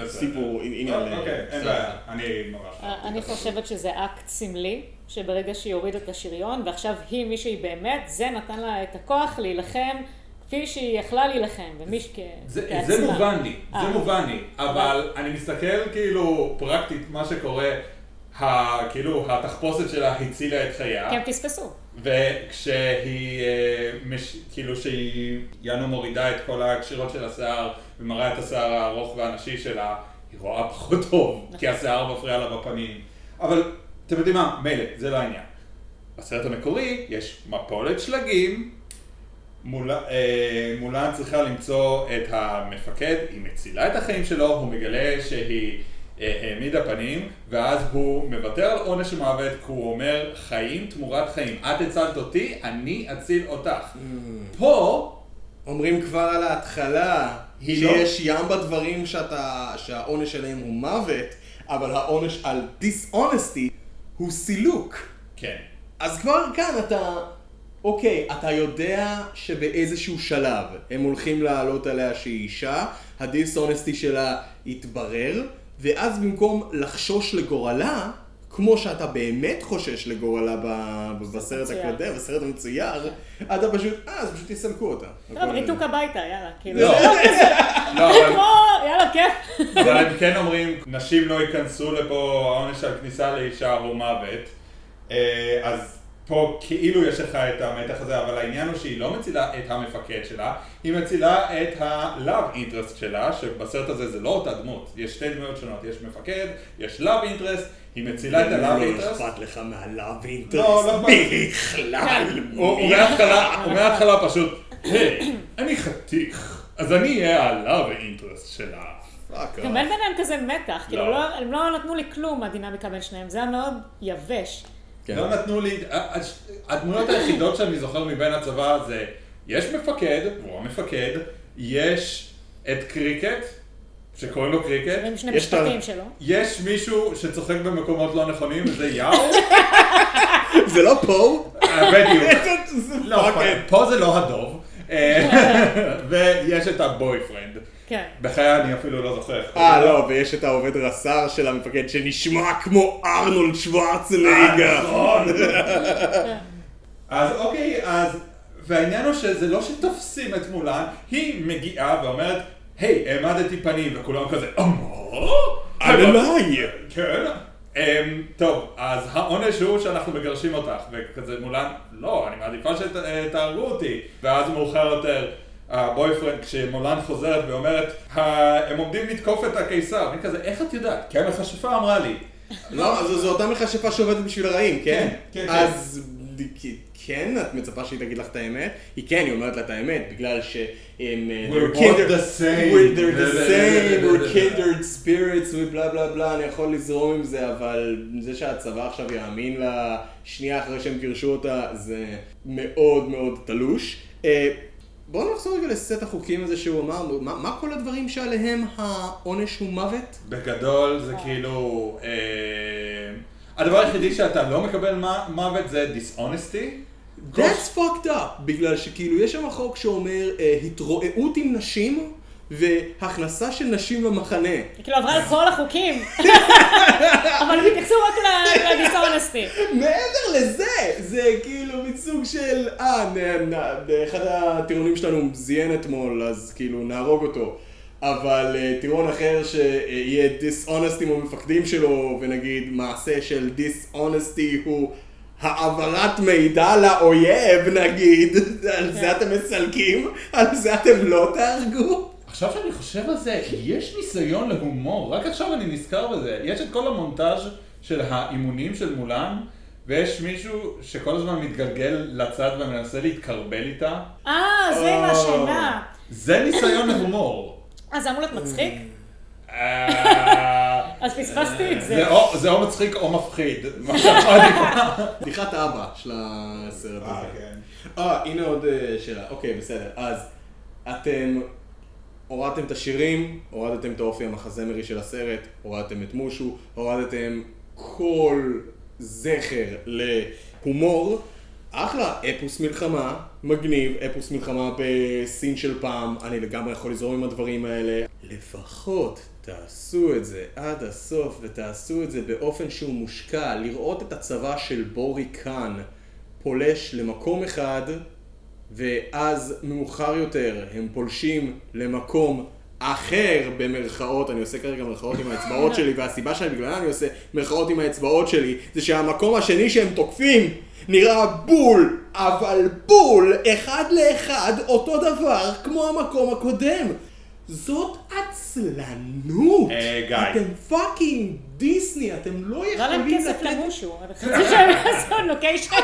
זה. סיפור, עניין ל... אוקיי, אין בעיה, אני ממש... אה, אני חושבת שזה אקט סמלי, שברגע שהיא הורידה את השריון, ועכשיו היא מי שהיא באמת, זה נתן לה את הכוח להילחם כפי שהיא יכלה להילחם, ומי שכ... זה. זה מובן לי, זה אה. מובן לי, אבל אני מסתכל כאילו פרקטית מה שקורה, ה, כאילו התחפושת שלה הצילה את חייה, כי הם פספסו. וכשהיא, אה, מש, כאילו שהיא יאנו מורידה את כל הקשירות של השיער ומראה את השיער הארוך והנשי שלה, היא רואה פחות טוב, כי השיער מפריע לה בפנים. אבל אתם יודעים מה, מילא, זה לא העניין. בסרט המקורי יש מפולת שלגים, מול, אה, מולן צריכה למצוא את המפקד, היא מצילה את החיים שלו, הוא מגלה שהיא אה, העמידה פנים, ואז הוא מוותר על עונש מוות, כי הוא אומר חיים תמורת חיים. את הצלת אותי, אני אציל אותך. פה, אומרים כבר על ההתחלה, היא לא- שיש ים בדברים שאתה, שהעונש שלהם הוא מוות, אבל העונש על דיסאונסטי הוא סילוק. כן, אז כבר כאן אתה, אוקיי, אתה יודע שבאיזשהו שלב הם הולכים לעלות עליה שהיא אישה, הדיסאונסטי שלה יתברר, ואז במקום לחשוש לגורלה, כמו שאתה באמת חושש לגורלה בסרט. הקודם, בסרט המצויר, אתה פשוט, אה, אז פשוט יסלקו אותה. טוב, הכל- ריתוק הביתה, יאללה. כאילו, לא. זה לא כזה, [LAUGHS] לא, כמו, יאללה, כיף. אבל הם כן אומרים, נשים לא ייכנסו לפה, העונש על כניסה לאישה הוא מוות. אה, אז פה כאילו יש לך את המתח הזה, אבל העניין הוא שהיא לא מצילה את המפקד שלה, היא מצילה את ה-love interest שלה, שבסרט הזה זה לא אותה דמות, יש שתי דמויות שונות, יש מפקד, יש love interest, היא מצילה את ה-love לא interest. אכפת לך אינטרס לא, לא אכפת. בכלל. הוא הוא מההתחלה, פשוט, היי, אני חתיך, אז אני אהיה ה-love interest שלה. fuck, גם אין ביניהם כזה מתח, כאילו, לא. לא- הם לא נתנו לי כלום מהדינמיקה בין שניהם, זה היה מאוד יבש. כן. לא נתנו לי, הש- הדמויות היחידות שאני זוכר מבין הצבא זה, יש מפקד, והוא המפקד, יש את קריקט, שקוראים לו קריקט, עם שני יש ה- משפטים שלו. יש מישהו שצוחק במקומות לא נכונים וזה יאו, [LAUGHS] זה לא פה? אה, בדיוק. [LAUGHS] לא, פה זה לא הדוב. אה, [LAUGHS] ויש את הבויפרנד. כן. בחיי אני אפילו לא זוכר. אה. לא, ויש את העובד רס"ר של המפקד שנשמע כמו ארנולד שוורצנגר. נכון. [LAUGHS] אז אוקיי, אז... והעניין הוא שזה לא שתופסים את מולן, היא מגיעה ואומרת, היי, העמדתי פנים, וכולם כזה, אמו? עליי. כן. אמ, טוב, אז העונש הוא שאנחנו מגרשים אותך, וכזה מולן, לא, אני מעדיפה שתהרגו אותי. ואז מאוחר יותר, הבויפרנד, כשמולן חוזרת ואומרת, "ה- הם עומדים לתקוף את הקיסר, אני כזה, איך את יודעת? כי המכשפה אמרה לי. לא, זו זו אותה מכשפה שעובדת בשביל הרעים, כן? כן, כן, אז כן, את מצפה שהיא תגיד לך את האמת? היא כן, היא אומרת לה את האמת, בגלל שהם... אה, We're kindred- the same. We're the [LAUGHS] same, [LAUGHS] we're kindred spirits, ובלה בלה בלה, אני יכול לזרום עם זה, אבל זה שהצבא עכשיו יאמין לה שנייה אחרי שהם גירשו אותה, זה מאוד מאוד תלוש. בואו נחזור רגע לסט החוקים הזה שהוא אמר, מה, מה כל הדברים שעליהם העונש הוא מוות? בגדול זה כאילו, אה, הדבר היחידי שאתה לא מקבל מוות זה דיסאונסטי. That's fucked up, בגלל שכאילו יש שם חוק שאומר אה, התרועעות עם נשים והכנסה של נשים למחנה. היא כאילו עברה על [LAUGHS] כל החוקים. [LAUGHS] אבל הם התייחסו רק לדיסאונסטי. מעבר לזה, זה כאילו מסוג של, אה, אחד הטירונים שלנו זיין אתמול, אז כאילו נהרוג אותו. אבל אה, טירון אחר שיהיה דיסאונסטי עם המפקדים שלו, ונגיד מעשה של דיסאונסטי הוא העברת מידע לאויב, נגיד, [LAUGHS] על זה אתם מסלקים? על זה אתם לא תהרגו? עכשיו שאני חושב על זה, יש ניסיון להומור, רק עכשיו אני נזכר בזה. יש את כל המונטאז' של האימונים של מולן, ויש מישהו שכל הזמן מתגלגל לצד ומנסה להתקרבל איתה. אה, זה עם השינה. זה ניסיון להומור. אה, זה אמור להיות מצחיק? אה, אז פספסתי את זה. זה או- מצחיק או מפחיד. בדיחת אבא של הסרט אה, הזה. כן. אה, הנה עוד אה, שאלה. אוקיי, בסדר. אז אתם הורדתם את השירים, הורדתם את האופי המחזמרי של הסרט, הורדתם את מושו, הורדתם כל זכר להומור. אחלה, אפוס מלחמה, מגניב, אפוס מלחמה בסין של פעם, אני לגמרי יכול לזרום עם הדברים האלה. לפחות תעשו את זה עד הסוף, ותעשו את זה באופן שהוא מושקע, לראות את הצבא של בורי קאן פולש למקום אחד, ואז מאוחר יותר הם פולשים למקום אחר במרכאות, אני עושה כרגע מרכאות עם האצבעות שלי, והסיבה שאני בגללה אני עושה מרכאות עם האצבעות שלי, זה שהמקום השני שהם תוקפים נראה בול, אבל בול, אחד לאחד, אותו דבר כמו המקום הקודם. זאת עצלנות. אה, גיא. אתם fucking דיסני, אתם לא לא להם יכולים כסף לתת... למושו. אני חושבת שהם עשו לוקיישן. אבל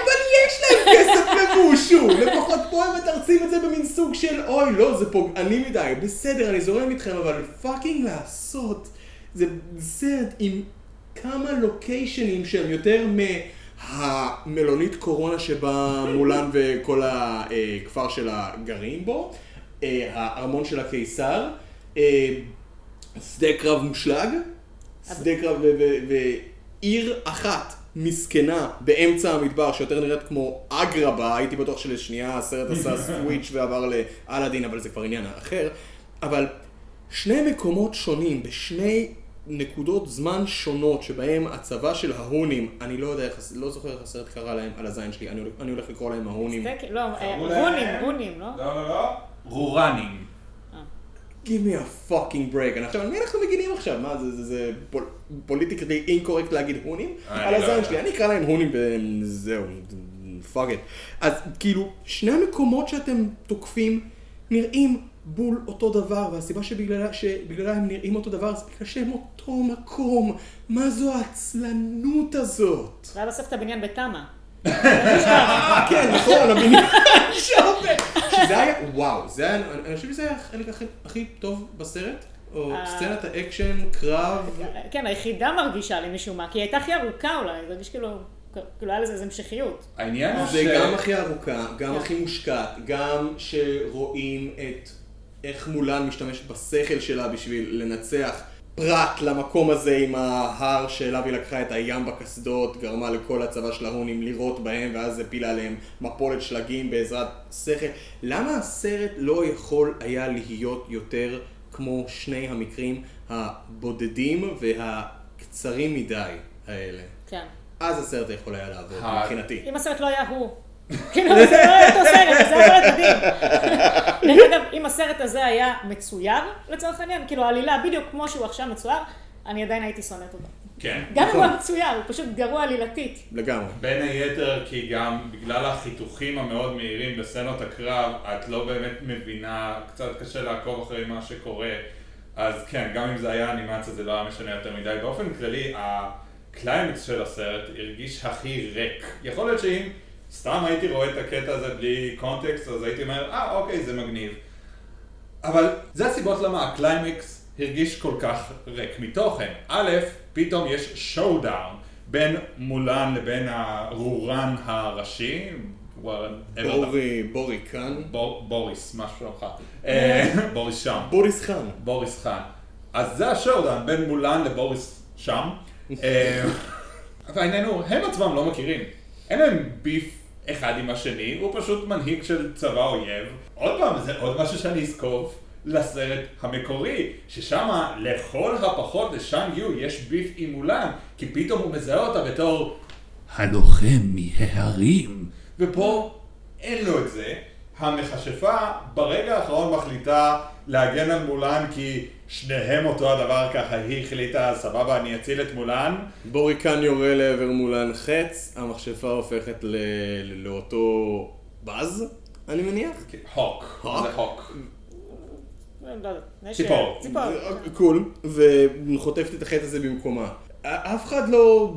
יש להם כסף למושו! לפחות פה הם מתרצים את זה במין סוג של אוי, לא, זה פוגעני מדי. בסדר, אני זורם איתכם, אבל fucking לעשות. זה סרט עם כמה לוקיישנים שהם יותר מהמלונית קורונה שבה מולן וכל הכפר שלה גרים בו, אה, הארמון של הקיסר, אה, שדה קרב מושלג, שדה קרב ועיר אחת מסכנה באמצע המדבר שיותר נראית כמו אגרבה, הייתי בטוח שלשנייה הסרט עשה [LAUGHS] סוויץ' ועבר לאלאדין, אבל זה כבר עניין אחר, אבל שני מקומות שונים בשני נקודות זמן שונות שבהם הצבא של ההונים, אני לא יודע איך, לא זוכר איך הסרט קרא להם על הזין שלי, אני, הולך- אני הולך לקרוא להם ההונים. לא, רונים, רונים, לא? לא, לא, לא. רורנים. Give me a fucking break. אני- עכשיו, על מי אנחנו מגינים עכשיו? מה, זה, זה, זה pol, politically incorrect להגיד הונים? אני על לא הזין. שלי, אני אקרא להם הונים וזהו, fuck it. אז כאילו, שני המקומות שאתם תוקפים נראים בול אותו דבר, והסיבה שבגללה, שבגללה הם נראים אותו דבר זה בגלל שהם אותו מקום. מה זו העצלנות הזאת? זה היה בסוף את הבניין בתמ"א. אה, כן, נכון, הבניין שעובד. שזה היה, וואו, זה היה, אני אני חושב שזה היה החלק הכי- טוב בסרט. או אה. סצנת האקשן, קרב. כן, היחידה מרגישה לי משום מה, כי היא הייתה הכי ארוכה אולי, זה הרגיש כאילו, כאילו היה לזה איזה המשכיות. העניין הוא ש... זה גם הכי ארוכה, גם כן. הכי מושקעת, גם שרואים את איך מולן משתמשת בשכל שלה בשביל לנצח פרט למקום הזה עם ההר שאליו היא לקחה את הים בקסדות, גרמה לכל הצבא של ההונים לירות בהם ואז הפילה עליהם מפולת שלגים בעזרת שכל. למה הסרט לא יכול היה להיות יותר כמו שני המקרים הבודדים והקצרים מדי האלה? כן. אז הסרט יכול היה לעבוד, מבחינתי. אם הסרט לא היה הוא. כאילו, זה לא היה אותו סרט, זה היה סרט מדהים. דרך אגב, אם הסרט הזה היה מצויר, לצורך העניין, כאילו העלילה בדיוק כמו שהוא עכשיו מצויר, אני עדיין הייתי שונאת אותו. כן. גם אם נכון. הוא היה מצויר, הוא פשוט גרוע עלילתית. לגמרי. בין היתר כי גם בגלל החיתוכים המאוד מהירים בסצנות הקרב, את לא באמת מבינה, קצת קשה לעקוב אחרי מה שקורה. אז כן, גם אם זה היה אנימציה זה לא היה משנה יותר מדי. באופן כללי, הקליימקס של הסרט הרגיש הכי ריק. יכול להיות שאם סתם הייתי רואה את הקטע הזה בלי קונטקסט, אז הייתי אומר, אה, אוקיי, זה מגניב. אבל זה הסיבות למה הקליימקס הרגיש כל כך ריק מתוכן. א', פתאום יש showdown בין מולן לבין הרורן הראשי, בורי, בורי חאן. בור- בוריס, מה שלומך? אה, [LAUGHS] בוריס חאן. בוריס חאן. בוריס חאן. אז זה ה showdown בין מולן לבוריס חאן. [LAUGHS] אה, והעניין הוא, הם עצמם לא מכירים. אין להם beef אחד עם השני, הוא פשוט מנהיג של צבא אויב. עוד פעם, זה עוד משהו שאני אזקוף לסרט המקורי, ששם לכל הפחות לשאן יו יש ביף עם מולן, כי פתאום הוא מזהה אותה בתור הלוחם מההרים. ופה אין לו את זה. המכשפה ברגע האחרון מחליטה להגן על מולן כי שניהם אותו הדבר ככה, היא החליטה, סבבה, אני אציל את מולן. בורי כאן יורה לעבר מולן חץ, המכשפה הופכת ל- לאותו בז, אני מניח. הוק, הוק? זה הוק. לא נשר. ציפור. ציפור. קול, וחוטפת את החטא הזה במקומה. אף אחד לא,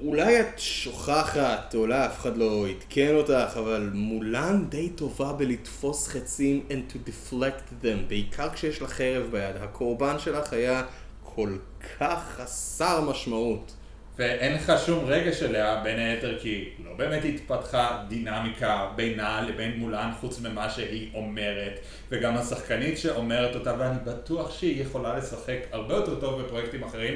אולי את שוכחת, אולי אף אחד לא עדכן אותך, אבל מולן די טובה בלתפוס חצים and to deflect them, בעיקר כשיש לך חרב ביד. הקורבן שלך היה כל כך חסר משמעות. ואין לך שום רגש אליה, בין היתר כי לא באמת התפתחה דינמיקה בינה לבין מולן חוץ ממה שהיא אומרת. וגם השחקנית שאומרת אותה, ואני בטוח שהיא יכולה לשחק הרבה יותר טוב בפרויקטים אחרים,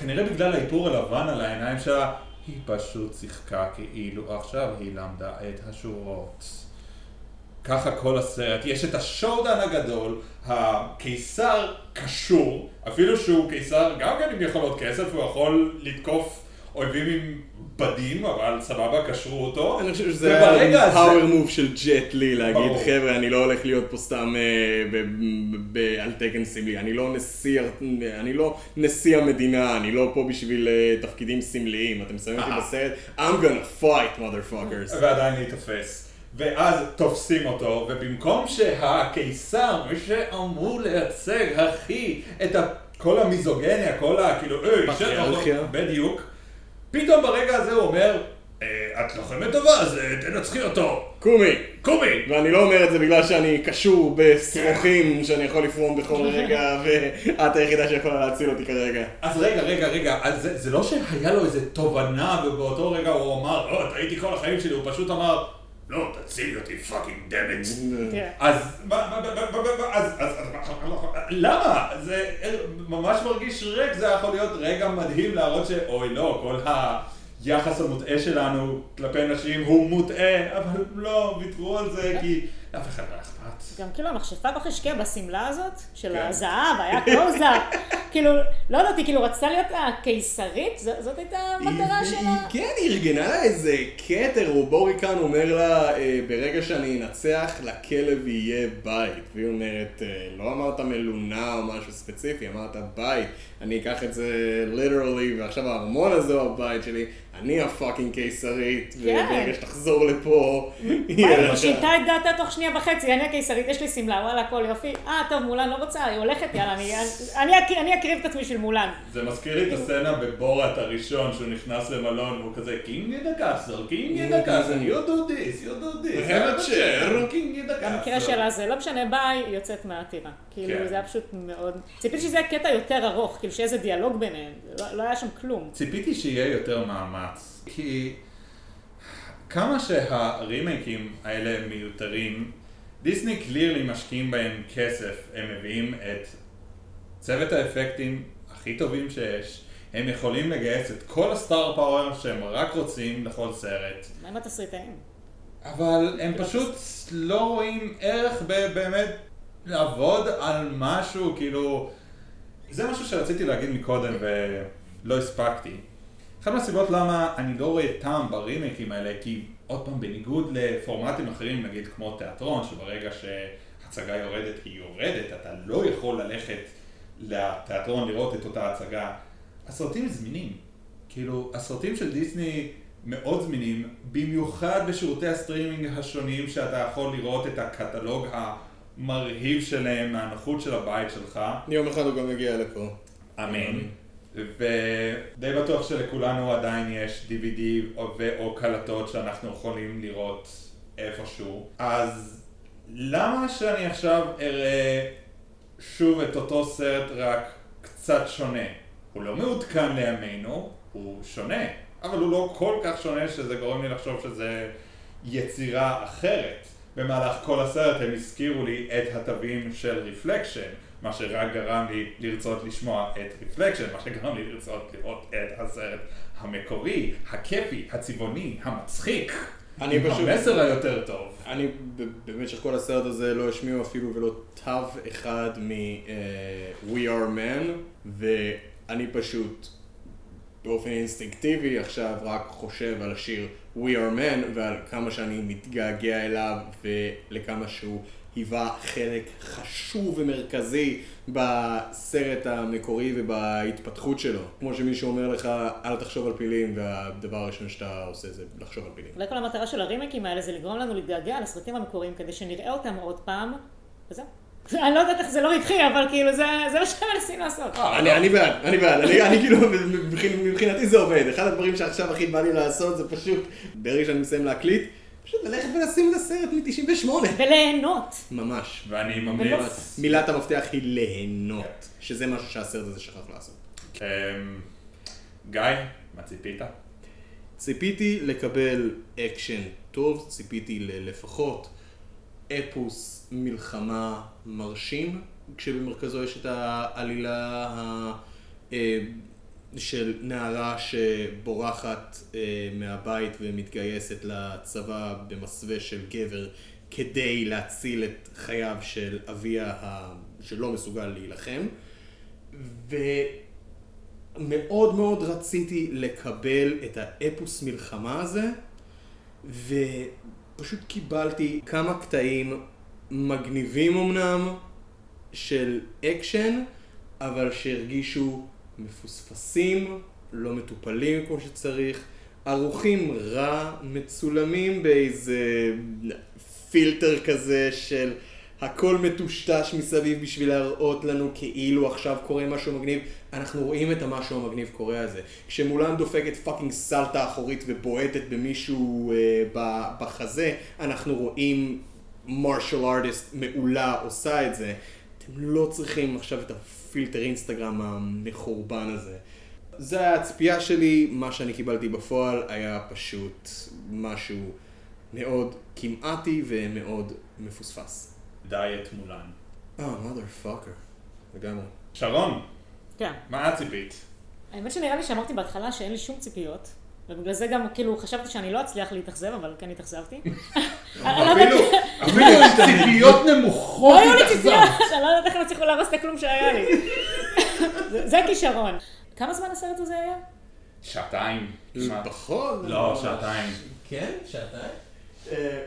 כנראה בגלל האיפור הלבן על העיניים שלה, היא פשוט שיחקה כאילו עכשיו היא למדה את השורות. ככה כל הסרט, יש את השואודן הגדול, הקיסר קשור, אפילו שהוא קיסר גם כן עם יכולות כסף, הוא יכול לתקוף אויבים עם בדים, אבל סבבה, קשרו אותו. אני חושב שזה היה פאוור מוב של ג'ט לי להגיד. חבר'ה אני לא הולך להיות פה סתם אה, על תקן סמלי, אני לא נשיא, אני לא נשיא המדינה, אני לא פה בשביל אה, תפקידים סמליים, אתם שמים אותי אה. בסרט, I'm gonna fight motherfuckers. ועדיין להיתפס. ואז תופסים אותו, ובמקום שהקיסר, מי שאמור לייצג הכי את כל המיזוגניה, כל ה... כאילו, היי, שט, פטריארכיה. בדיוק. פתאום ברגע הזה הוא אומר, "אה, את לוחמת טובה, אז אה, תנצחי אותו. קומי! קומי! ואני לא אומר את זה בגלל שאני קשור בשרוכים שאני יכול לפרום בכל רגע [LAUGHS] ואת היחידה שיכולה להציל אותי כרגע. אז רגע, רגע, רגע, אז זה, זה לא שהיה לו איזה תובנה ובאותו רגע הוא אמר, לא, טעיתי כל החיים שלי, הוא פשוט אמר, לא, תצילי אותי, fucking. כן. אז, מה- מה- מה- מה- מה- מה- אז, אז, אז, למה? זה ממש מרגיש ריק, זה יכול להיות רגע מדהים להראות שאוי לא, כל היחס המוטעה שלנו כלפי נשים הוא מוטעה, אבל לא, ויתרו על זה כי לאף אחד לא אכפת. גם כאילו המכשפה כל כך השקיעה בשמלה הזאת, של כן. הזהב, היה קלוזאפ. [LAUGHS] כאילו, לא יודעת, היא כאילו רצתה להיות הקיסרית? ז- זאת הייתה המטרה היא- שלה? היא- כן, היא ארגנה לה איזה כתר, ובורי כאן אומר לה, אה, ברגע שאני אנצח, לכלב יהיה בית. והיא אומרת, אה, לא אמרת מלונה או משהו ספציפי, אמרת בית. אני אקח את זה literally, ועכשיו הארמון הזה הוא הבית שלי. אני ה fucking קיסרית, כן. וברגע שתחזור לפה, יהיה היא לך. שינתה את דעתה תוך שנייה וחצי, אני הקיסרית, יש לי שמלה, וואלה, הכל יופי. אה, טוב, מולן לא רוצה, היא הולכת, יאללה, אני- אני אק- אני אקריב את עצמי של מולן. זה מזכיר לי את הסצנה בבורת הראשון, שהוא נכנס למלון והוא כזה the castle, King in the castle, you do this, you do this, Have a chair. In the castle. במקרה שלה זה לא משנה, ביי, היא יוצאת מהעתירה. כאילו, כן. זה היה פשוט מאוד... ציפיתי שזה יהיה קטע יותר ארוך, כאילו שיהיה איזה דיאלוג ביניהם, לא לא היה שם כלום. ציפיתי שיהיה יותר מאמץ, כי כמה שהרימייקים האלה מיותרים, דיסני קלירלי משקיעים בהם כסף, הם מביאים את צוות האפקטים הכי טובים שיש. הם יכולים לגייס את כל הסטאר פאוור שהם רק רוצים לכל סרט. מה עם התסריטאים? אבל הם פשוט לא רואים ערך באמת לעבוד על משהו, כאילו... זה משהו שרציתי להגיד מקודם ולא הספקתי. אחת מהסיבות למה אני לא רואה טעם ברימייקים האלה, כי עוד פעם, בניגוד לפורמטים אחרים, נגיד כמו תיאטרון, שברגע שהצגה יורדת היא יורדת, אתה לא יכול ללכת לתיאטרון לראות את אותה הצגה. הסרטים זמינים. כאילו, הסרטים של דיסני מאוד זמינים, במיוחד בשירותי הסטרימינג השונים שאתה יכול לראות את הקטלוג המרהיב שלהם מהנוחות של הבית שלך. יום אחד הוא גם יגיע לפה. אמן. ודי בטוח שלכולנו עדיין יש DVD או, או קלטות שאנחנו יכולים לראות איפשהו. אז למה שאני עכשיו אראה שוב את אותו סרט רק קצת שונה? הוא לא מעודכן לימינו, הוא שונה, אבל הוא לא כל כך שונה שזה גורם לי לחשוב שזה יצירה אחרת. במהלך כל הסרט הם הזכירו לי את התווים של Reflection, מה שרק גרם לי לרצות לשמוע את Reflection, מה שגרם לי לרצות לראות את הסרט המקורי, הכיפי, הצבעוני, המצחיק. אני פשוט... המסר היותר טוב. אני במשך כל הסרט הזה לא השמיעו אפילו ולא תו אחד מ- uh, We are men, ואני פשוט באופן אינסטינקטיבי עכשיו רק חושב על השיר We are men ועל כמה שאני מתגעגע אליו ולכמה שהוא היווה חלק חשוב ומרכזי בסרט המקורי ובהתפתחות שלו. כמו שמישהו אומר לך, אל תחשוב על פילים, והדבר הראשון שאתה עושה זה לחשוב על פילים. אולי כל המטרה של הרימקים האלה זה לגרום לנו להתגעגע לסרטים המקוריים כדי שנראה אותם עוד פעם, וזהו. [LAUGHS] אני לא יודעת איך זה לא רווחי, אבל כאילו זה מה שהם מנסים לעשות. אה, אני בעד, אני בעד, אני כאילו, מבחינתי זה עובד. אחד הדברים שעכשיו הכי בא לי לעשות זה פשוט, ברגע שאני מסיים להקליט, פשוט ללכת ולשים את הסרט מ-98. וליהנות. ממש. ואני ממליץ. מילת המפתח היא ליהנות, שזה משהו שהסרט הזה שכח לעשות. אמ, גיא, מה ציפית? ציפיתי לקבל אקשן טוב, ציפיתי לפחות אפוס מלחמה מרשים, כשבמרכזו יש את העלילה אה, של נערה שבורחת אה, מהבית ומתגייסת לצבא במסווה של גבר כדי להציל את חייו של אביה שלא מסוגל להילחם. ומאוד מאוד רציתי לקבל את האפוס מלחמה הזה, ופשוט קיבלתי כמה קטעים מגניבים אמנם של אקשן, אבל שהרגישו מפוספסים, לא מטופלים כמו שצריך, ערוכים רע, מצולמים באיזה פילטר כזה של הכל מטושטש מסביב בשביל להראות לנו כאילו עכשיו קורה משהו מגניב. אנחנו רואים את המשהו המגניב קורה הזה. כשמולן דופקת fucking סלטה אחורית ובועטת במישהו אה, בחזה, אנחנו רואים martial artist מעולה עושה את זה. אתם לא צריכים עכשיו את הפילטר אינסטגרם המחורבן הזה. זה היה הצפייה שלי, מה שאני קיבלתי בפועל היה פשוט משהו מאוד כמעטי ומאוד מפוספס. דיאט מולן. אה, מother fucker. לגמרי. שרון. כן. מה את ציפית? האמת שנראה לי שאמרתי בהתחלה שאין לי שום ציפיות. ובגלל זה גם, כאילו, חשבתי שאני לא אצליח להתאכזב, אבל כן התאכזבתי. [LAUGHS] [LAUGHS] אפילו ציפיות נמוכות התאכזבת. לא היו לי ציפיות, אני לא יודעת איך הם הצליחו להרוס את הכלום שהיה לי. [LAUGHS] זה כישרון. כמה זמן הסרט הזה היה? שעתיים. פחות. לא, שעתיים. כן? שעתיים? אה,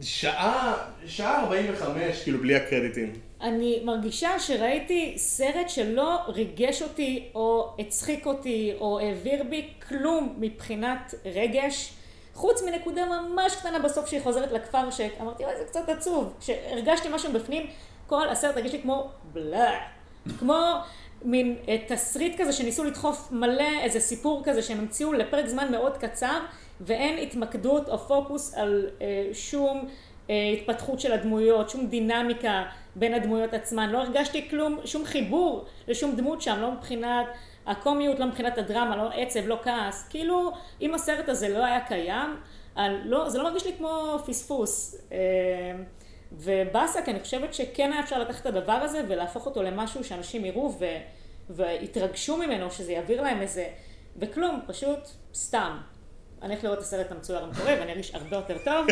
שעה, שעה 45, כאילו בלי הקרדיטים. אני מרגישה שראיתי סרט שלא ריגש אותי, או הצחיק אותי, או העביר בי כלום מבחינת רגש, חוץ מנקודה ממש קטנה בסוף שהיא חוזרת לכפר, שאמרתי, אוי, זה קצת עצוב. שהרגשתי משהו בפנים, כל הסרט הרגיש לי כמו בלה. כמו מין אה, תסריט כזה שניסו לדחוף מלא, איזה סיפור כזה שהם המציאו לפרק זמן מאוד קצר, ואין התמקדות או פוקוס על אה, שום התפתחות של הדמויות, שום דינמיקה בין הדמויות עצמן. לא הרגשתי כלום, שום חיבור לשום דמות שם, לא מבחינת הקומיות, לא מבחינת הדרמה, לא עצב, לא כעס. כאילו, אם הסרט הזה לא היה קיים, לא, זה לא מרגיש לי כמו פספוס. אה, ובאסה, כי אני חושבת שכן היה אפשר לקחת את הדבר הזה ולהפוך אותו למשהו שאנשים יראו והתרגשו ממנו, שזה יעביר להם איזה, וכלום, פשוט סתם. אני הולך לראות את הסרט המצויר המקורי ואני ארגיש הרבה יותר טוב,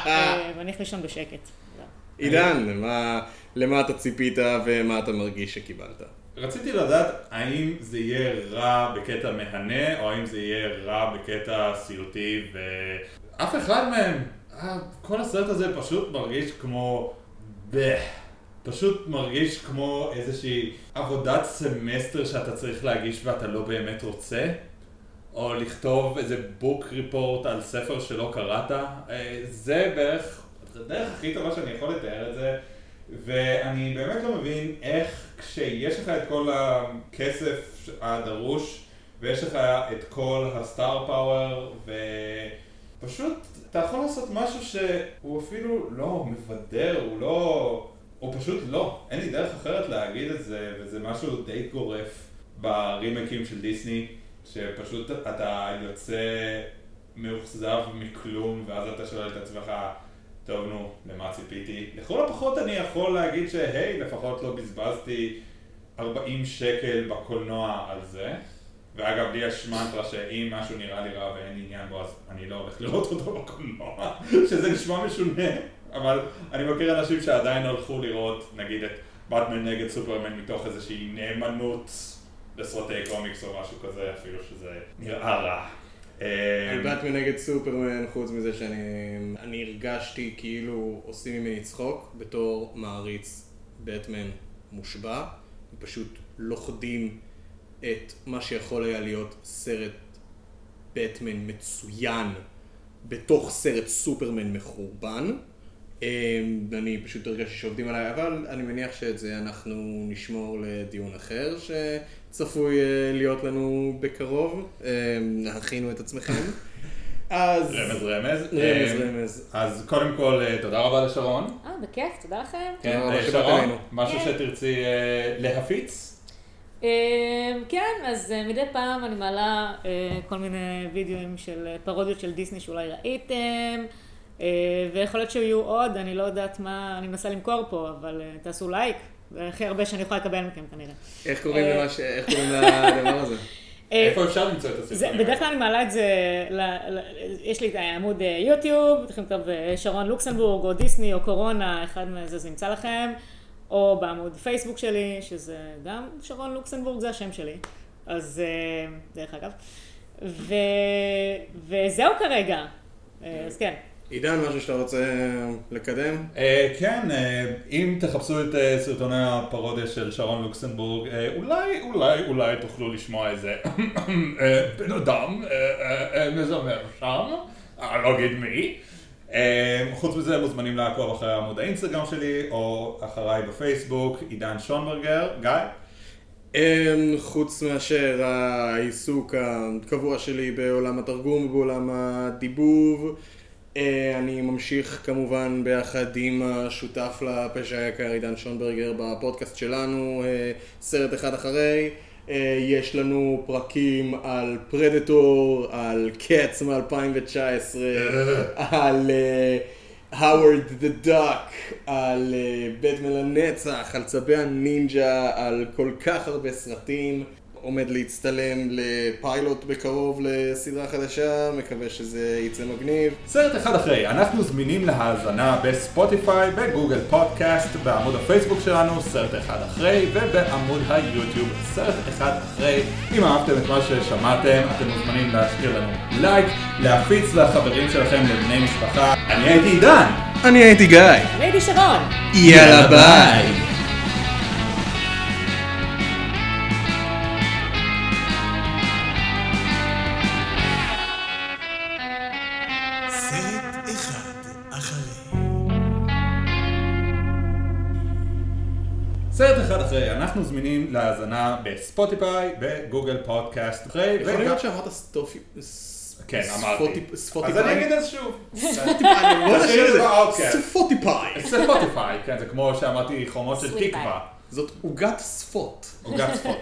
[LAUGHS] ואני הולך לישון בשקט. עידן, למה- למה אתה ציפית ומה אתה מרגיש שקיבלת? רציתי לדעת האם זה יהיה רע בקטע מהנה, או האם זה יהיה רע בקטע סיוטי, ואף אחד מהם, אה, כל הסרט הזה פשוט מרגיש כמו... פשוט מרגיש כמו איזושהי עבודת סמסטר שאתה צריך להגיש ואתה לא באמת רוצה, או לכתוב איזה בוק ריפורט על ספר שלא קראת. אה, זה בערך, זה הדרך הכי טובה שאני יכול לתאר את זה. ואני באמת לא מבין איך כשיש לך את כל הכסף הדרוש ויש לך את כל הסטאר פאוור ופשוט אתה יכול לעשות משהו שהוא אפילו לא מבדר, הוא לא... הוא פשוט לא. אין לי דרך אחרת להגיד את זה וזה משהו די גורף ברימקים של דיסני שפשוט אתה יוצא מאוכזב מכלום ואז אתה שואל את עצמך טוב נו, למה ציפיתי? לכל הפחות אני יכול להגיד שהי, לפחות לא בזבזתי 40 שקל בקולנוע על זה. ואגב, לי יש מנטרה שאם משהו נראה לי רע ואין עניין בו, אז אני לא הולך לראות אותו בקולנוע, [LAUGHS] שזה נשמע משונה, אבל אני מכיר אנשים שעדיין הלכו לראות, נגיד, את באטמן נגד סופרמן מתוך איזושהי נאמנות לסרטי קומיקס או משהו כזה, אפילו שזה נראה רע. על באטמן נגד סופרמן, חוץ מזה שאני אני הרגשתי כאילו עושים ממני צחוק בתור מעריץ באטמן מושבע, פשוט לוכדים את מה שיכול היה להיות סרט באטמן מצוין בתוך סרט סופרמן מחורבן. אמ, אני פשוט הרגשתי שעובדים עליי, אבל אני מניח שאת זה אנחנו נשמור לדיון אחר שצפוי אה, להיות לנו בקרוב. אמ, הכינו את עצמכם. אז... רמז רמז. רמז אה, רמז. אז קודם כל, אה, תודה רבה לשרון. אה, בכיף, תודה לכם. כן, אה, שרון, אלינו. משהו כן. שתרצי אה, להפיץ? אה, כן, אז אה, מדי פעם אני מעלה אה, כל מיני וידאוים של אה, פרודיות של דיסני שאולי ראיתם, אה, ויכול להיות שיהיו עוד, אני לא יודעת מה אני מנסה למכור פה, אבל אה, תעשו לייק, זה הכי הרבה שאני יכולה לקבל מכם כנראה. איך קוראים אה, למה ש... איך קוראים [LAUGHS] לדבר הזה? אה, איפה אפשר למצוא את זה, הסרטונים? בדרך כלל אני מעלה את זה, יש לי את העמוד אה, יוטיוב, אתם יכולים לכתוב שרון לוקסנבורג, או דיסני, או קורונה, אחד מזה זה ימצא לכם, או בעמוד פייסבוק שלי, שזה גם שרון לוקסנבורג, זה השם שלי, אז דרך אגב, ו, וזהו כרגע, אז כן. עידן, משהו שאתה רוצה לקדם? אה, כן, אה, אם תחפשו את אה, סרטוני הפרודיה של שרון לוקסנבורג, אולי, אולי, אולי תוכלו לשמוע איזה בן אדם מזמר שם, אני לא אגיד מי. חוץ מזה מוזמנים לעקוב אחרי עמוד האינסטגרם שלי, או אחריי בפייסבוק, עידן שונברגר, גיא. חוץ מאשר העיסוק הקבוע שלי בעולם התרגום ובעולם הדיבוב, אני ממשיך כמובן ביחד עם השותף לפשע היקר עידן שונברגר בפודקאסט שלנו, אה, סרט אחד אחרי. אה, יש לנו פרקים על Predator, על Cats מ-2019, [LAUGHS] על Howard the Duck, על בטמן לנצח, על צבי הנינג'ה, על כל כך הרבה סרטים. עומד להצטלם לפיילוט בקרוב לסדרה חדשה, מקווה שזה יצא מגניב. סרט אחד אחרי, אנחנו זמינים להאזנה בספוטיפיי, בגוגל פודקאסט, בעמוד הפייסבוק שלנו, סרט אחד אחרי, ובעמוד היוטיוב, סרט אחד אחרי. אם אהבתם את מה ששמעתם, אתם מוזמנים להשאיר לנו לייק, להפיץ לחברים שלכם, לבני משפחה. אני הייתי עידן! אני הייתי גיא. אני הייתי שרון. יאללה ביי. אחרי, אנחנו זמינים להאזנה בספוטיפיי, בגוגל פודקאסט יכול להיות שאמרת סטופי... כן, אמרתי. ספוטיפיי. אז אני אגיד את זה שוב. ספוטיפיי. בוא תשאיר נשאיר את את זה זה. באאוטקאסט. ספוטיפיי. ספוטיפיי, כן, זה כמו שאמרתי חומות של תקווה. זאת עוגת שפות. עוגת ספוט.